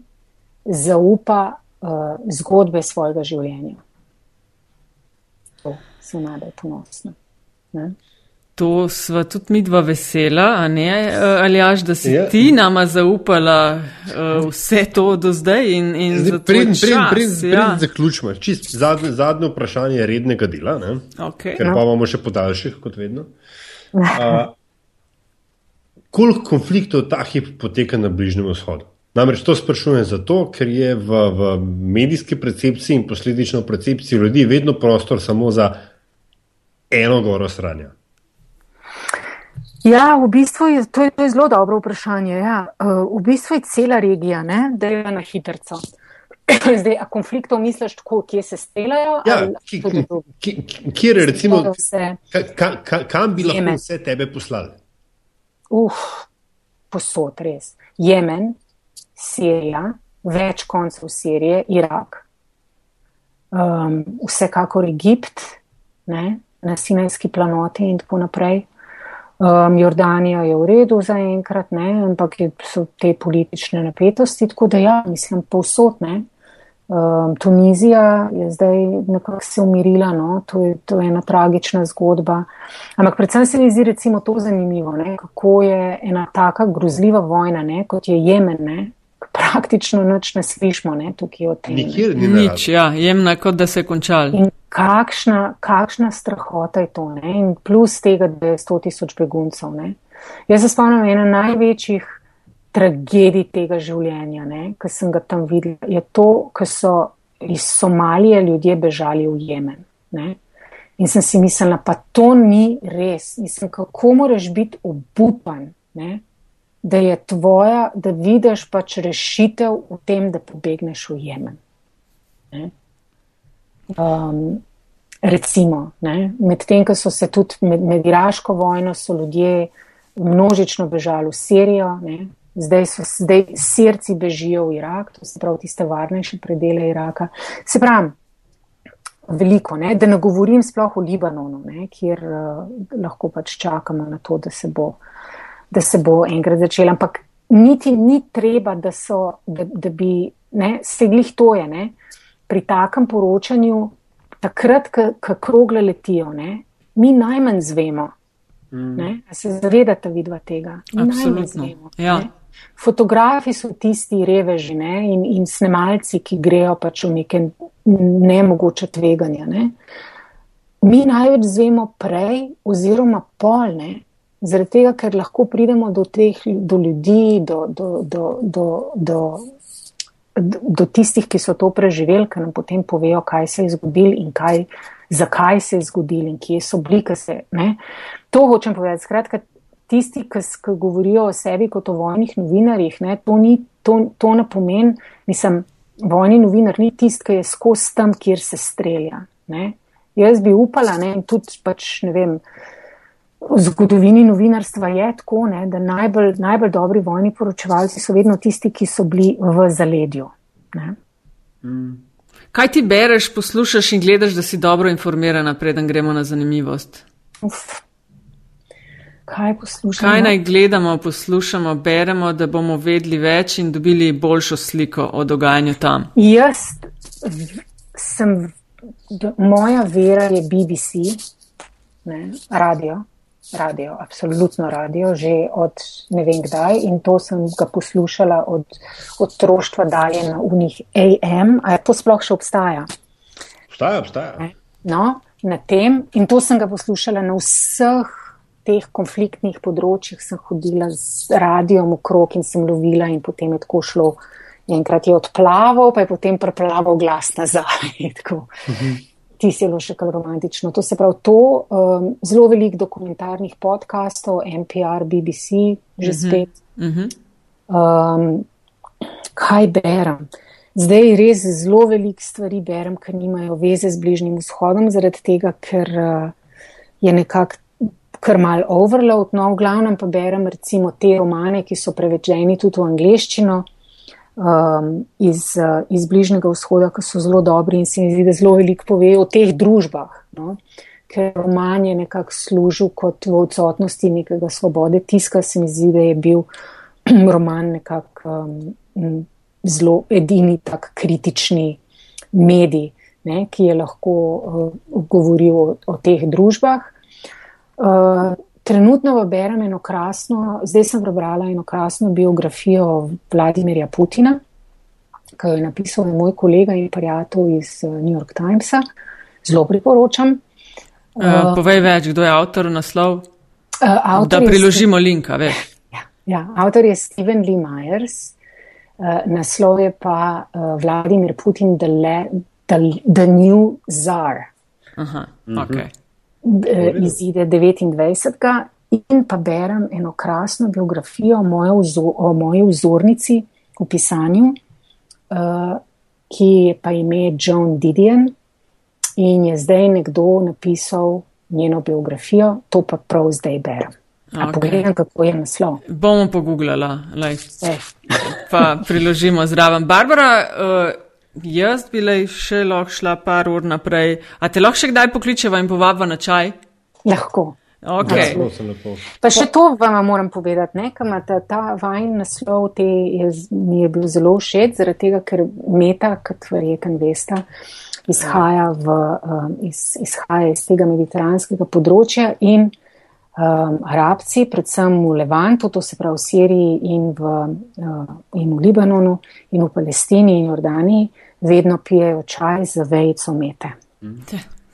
zaupa uh, zgodbe svojega življenja sem najbolj ponosna. Ne? To sva tudi mi dva vesela, a ne, ali až, da si ja. ti nama zaupala uh, vse to do zdaj in, in zdaj, za to. Pred, pred, pred, pred ja. zaključimo. Čist zadnje, zadnje vprašanje rednega dela, okay. ker pa imamo še podaljših, kot vedno. Uh, koliko konfliktov ta hip poteka na Bližnjem vzhodu? Namreč to sprašujem zato, ker je v, v medijski percepciji in posledično v percepciji ljudi vedno prostor samo za eno goro sranja? Ja, v bistvu je to, je, to je zelo dobro vprašanje. Ja. Eh, v bistvu je cela regija, da je na hitrco. Zdaj, a konfliktov misliš tako, kje se stelajo? Ja, kje je recimo, ka, ka, kam bi lahko Jemen. vse tebe poslali? Uf, posod res. Jemen, Sirija, več koncev Sirije, Irak, um, vsekakor Egipt, ne? Na Sinajski planoti in tako naprej. Um, Jordanija je v redu za enkrat, ne, ampak so te politične napetosti, tako da ja, mislim, povsod ne. Um, Tunizija je zdaj nekako se umirila, no, to je, to je ena tragična zgodba. Ampak predvsem se mi zdi recimo to zanimivo, ne, kako je ena taka grozljiva vojna, ne, kot je Jemen, ne, praktično noč ne slišmo, ne, tukaj o tem. Nikjer ni nič, ja, jemna kot da se je končal. In kakšna, kakšna strahota je to, ne, in plus tega, da je 100 tisoč beguncev, ne. Jaz se spomnim ena največjih tragedij tega življenja, ne, ki sem ga tam videla, je to, ko so iz Somalije ljudje bežali v Jemen, ne. In sem si mislila, pa to ni res. Mislim, kako moraš biti obupan, ne, da je tvoja, da vidiš pač rešitev v tem, da pobegneš v Jemen. Um, recimo, medtem, ko so se tudi med, med Iraško vojno, so ljudje množično bežali v Sirijo, ne? zdaj so zdaj sirci bežijo v Irak, to se pravi tiste varnejše predele Iraka. Se pravi, veliko, ne? da ne govorim sploh o Libanonu, ne? kjer uh, lahko pač čakamo na to, da se bo da se bo enkrat začela. Ampak niti ni treba, da, so, da, da bi ne, seglih to je. Ne. Pri takem poročanju takrat, ko krogle letijo, ne, mi najmanj zvemo. Mm. Se zavedate vidva tega? Mi najmanj zvemo. Ja. Fotografi so tisti reveži ne, in, in snemalci, ki grejo pač v neke nemogoče tveganja. Ne. Mi največ zvemo prej oziroma polne, zaradi tega, ker lahko pridemo do teh do ljudi, do, do, do, do, do, do tistih, ki so to preživeli, ki nam potem povejo, kaj se je zgodilo in kaj, zakaj se je zgodilo in kje so bili. Se, to hočem povedati. Skratka, tisti, ki, ki govorijo o sebi kot o vojnih novinarjih, ne, to, ni, to, to ne pomeni, mislim, vojni novinar ni tisti, ki je skozi tam, kjer se strelja. Ne. Jaz bi upala ne, in tudi pač ne vem. V zgodovini novinarstva je tako, ne, da najbolj, najbolj dobri vojni poročevalci so vedno tisti, ki so bili v zaledju. Mm. Kaj ti bereš, poslušaš in gledaš, da si dobro informirana, preden gremo na zanimivost? Uf, kaj poslušamo. Kaj naj gledamo, poslušamo, beremo, da bomo vedeli več in dobili boljšo sliko o dogajanju tam? Jaz sem, moja vera je BBC, ne, radio, radio, absolutno radio, že od ne vem kdaj in to sem ga poslušala od otroštva dalje na unih AM, a to sploh še obstaja? Obstaja, obstaja. No, na tem in to sem ga poslušala na vseh teh konfliktnih področjih sem hodila z radijom okrog in sem lovila in potem je tako šlo. Enkrat je odplaval, pa je potem preplaval glas nazaj. Mhm. Ti si bilo še kar romantično. To se pravi, to um, zelo velik dokumentarnih podkastov, NPR, BBC, že mhm. spet. Mhm. Um, kaj berem? Zdaj res zelo velik stvari berem, ker nimajo veze z bližnjim vzhodom, zaradi tega, ker uh, je nekako kar mal overload, no, v glavnem pa berem recimo te romane, ki so preveženi tudi v angleščino um, iz, uh, iz bližnjega vzhoda, ki so zelo dobri in se mi zdi, da zelo veliko pove o teh družbah. No. Ker roman je nekako služil kot v odsotnosti nekega svobode tiska, se mi zdi, da je bil roman nekako um, zelo edini tak kritični medij, ne, ki je lahko uh, govoril o, o teh družbah. Uh, trenutno berem eno krasno, zdaj sem prebrala eno krasno biografijo Vladimirja Putina, ki jo je napisal moj kolega in prijatelj iz uh, New York Timesa. Zelo priporočam. Uh, povej več, kdo je avtor naslov? Uh, avtor da priložimo je, linka, veš. Ja, ja, avtor je Steven Lee Myers, uh, naslov je pa uh, Vladimir Putin, the, le, the, the New Czar. Aha, ok. Eh, izide 29. in pa berem eno krasno biografijo o, o moji vzornici v pisanju, uh, ki je pa ime Joan Didion in je zdaj nekdo napisal njeno biografijo, to pa prav zdaj berem. Okay. Pogledam, kako je naslov. Bomo pogooglala, pa priložimo zraven. Barbara, uh, Jaz bi le še lahko šla par ur naprej. A te lahko še kdaj pokličeva in povabva na čaj? Lahko. Okay. Ja, pa še to vam moram povedati, ne, kam ta, ta vajn naslov te je, mi je bil zelo všeč, zaradi tega, ker meta, kot verjeten veste, izhaja, v, um, iz, izhaja iz tega mediteranskega področja in um, arabci, predvsem v Levantu, to se pravi v Siriji in v, uh, in v Libanonu in v Palestini in Jordaniji, vedno pijejo čaj z vejico mete.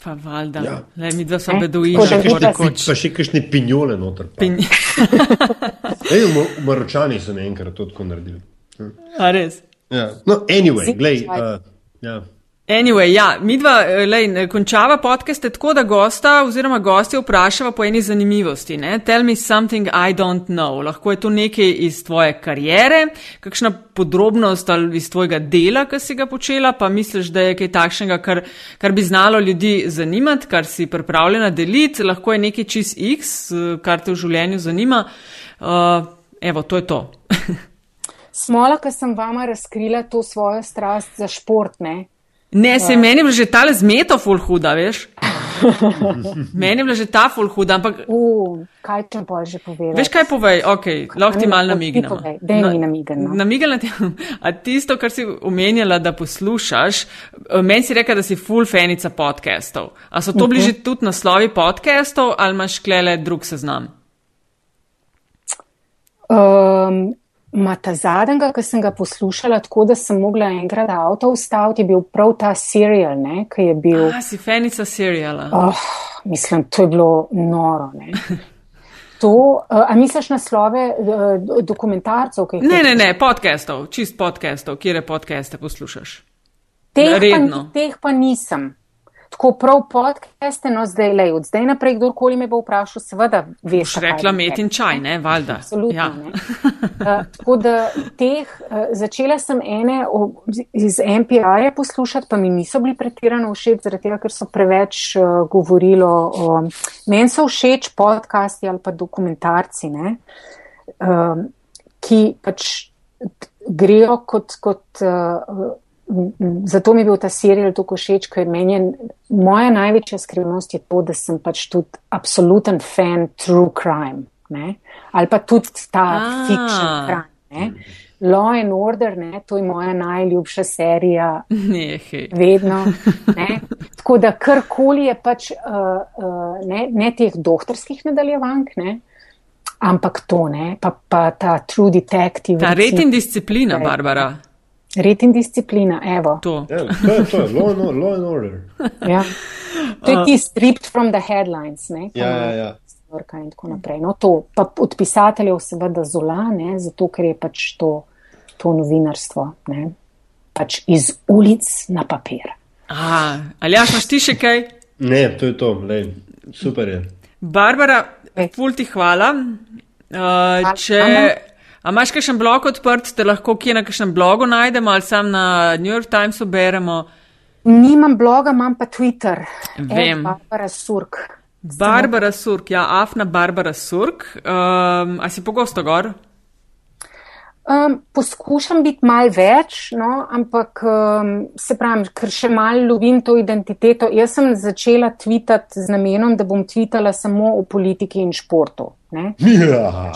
Pa valjda, ja. Le, mi dva smo beduini, še rekoč. Pa še kakšne pinjole noter. Pin... Ej, v Maročani so me enkrat to tako naredili. A res? Ja. No, anyway, glej. Uh, ja. Anyway, ja, mi dva, eh, lej, končava podcaste tako, da gosta oziroma gosti vprašava po eni zanimivosti. Ne? Tell me something I don't know. Lahko je to nekaj iz tvoje karijere, kakšna podrobnost ali iz tvojega dela, ki si ga počela, pa misliš, da je kaj takšnega, kar, kar bi znalo ljudi zanimati, kar si pripravljena deliti, lahko je nekaj čist X, kar te v življenju zanima. Uh, evo, to je to. Smola, ker sem vama razkrila to svojo strast za šport, ne? Ne, se meni je že tale zmeto ful huda, veš. Meni je bila že ta full huda, ampak. Uh, kaj če pa že poveš? Veš kaj povej, ok, lahko ti malo namignem. Dej mi namignem. No. Namignem ti, a tisto, kar si omenjala, da poslušaš, meni si rekel, da si full fanica podcastov. A so to bili uh -huh. že tudi naslovi podcastov ali imaš klele drug seznam? Um, Ma ta zadnjega, ki sem ga poslušala, tako da sem mogla enkrat avto ustaviti, je bil prav ta serial, ne, ki je bil. A, si fenica seriala. Oh, mislim, to je bilo noro. Ne. To, a misliš naslove uh, dokumentarcev? Ne, ne, ne, podcastov, čist podcastov, kje podcaste poslušaš? Teh pa, teh pa nisem tako prav podcaste, no zdaj le, od zdaj naprej, kdorkoli me bo vprašal, seveda veš. Še rekla met in čaj, ne, valjda. Absolutno. Ja. Ne. Uh, tako da teh, uh, začela sem ene o, iz NPR-ja poslušati, pa mi niso bili pretirano všeč, zaradi tega, ker so preveč uh, govorilo o, meni so všeč podcasti ali pa dokumentarci, ne, uh, ki pač grejo kot, kot uh, zato mi je bil ta serial tako všeč, ker meni je moja največja skrivnost je to, da sem pač tudi absoluten fan true crime, ne? ali pa tudi ta ah. fiction crime. Ne? Law and Order, ne, to je moja najljubša serija. Ne, vedno. Ne. Tako da karkoli je pač uh, uh, ne, ne teh doktorskih nadaljevank, ne, ampak to ne, pa, pa ta true detective. Ta red in disciplina, Barbara. Red in disciplina, evo. To, ja, to je, to je law, and, law and order. ja. To je ti stripped from the headlines, ne? Ja, ja, ja. In tako naprej. No, to pa od pisateljev seveda zola, ne, zato ker je pač to, to novinarstvo, ne, pač iz ulic na papir. Ali ja, imaš ti še kaj? Ne, to je to, lej, super je. Barbara, ful ti hvala. Uh, če, A imaš kakšen blog odprt, te lahko kje na kakšnem blogu najdemo ali sam na New York Timesu beremo? Nimam bloga, imam pa Twitter. Vem. E, Barbara Surk. Barbara Surk, ja, Afna Barbara Surk. Um, a si pogosto gor? Um, poskušam biti mal več, no, ampak um, se pravi, ker še mal lovim to identiteto. Jaz sem začela tvitati z namenom, da bom tvitala samo o politiki in športu. Ja,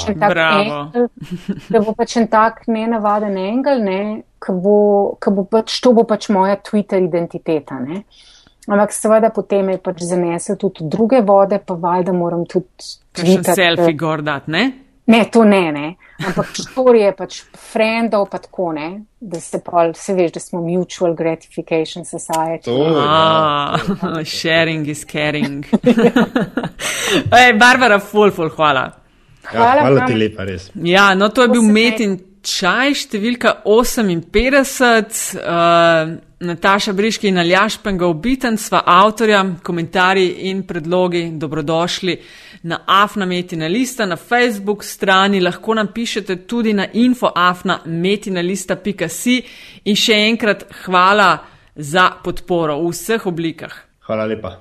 engel, da bo pač en tak nenavaden engel, ne, ki bo, bo pač, to bo pač moja Twitter identiteta. Ne. Ampak seveda potem je pač zanesel tudi druge vode, pa valjda moram tudi. Kaj še selfie gordat, ne? Ne, to ne, ne. Ampak štorije pač frendov pa tako ne, da se pa, se veš, da smo mutual gratification society. To, ah, ja. sharing is caring. Ej, Barbara, full, full, hvala. Hvala, ja, hvala ti lepa, res. Ja, no to je bil metin čaj, številka 58. Uh, Nataša Briški in Aljaš Pengovbiten sva avtorja, komentarji in predlogi dobrodošli na Afna Metina Lista, na Facebook strani, lahko nam pišete tudi na infoafnametinalista.si in še enkrat hvala za podporo v vseh oblikah. Hvala lepa.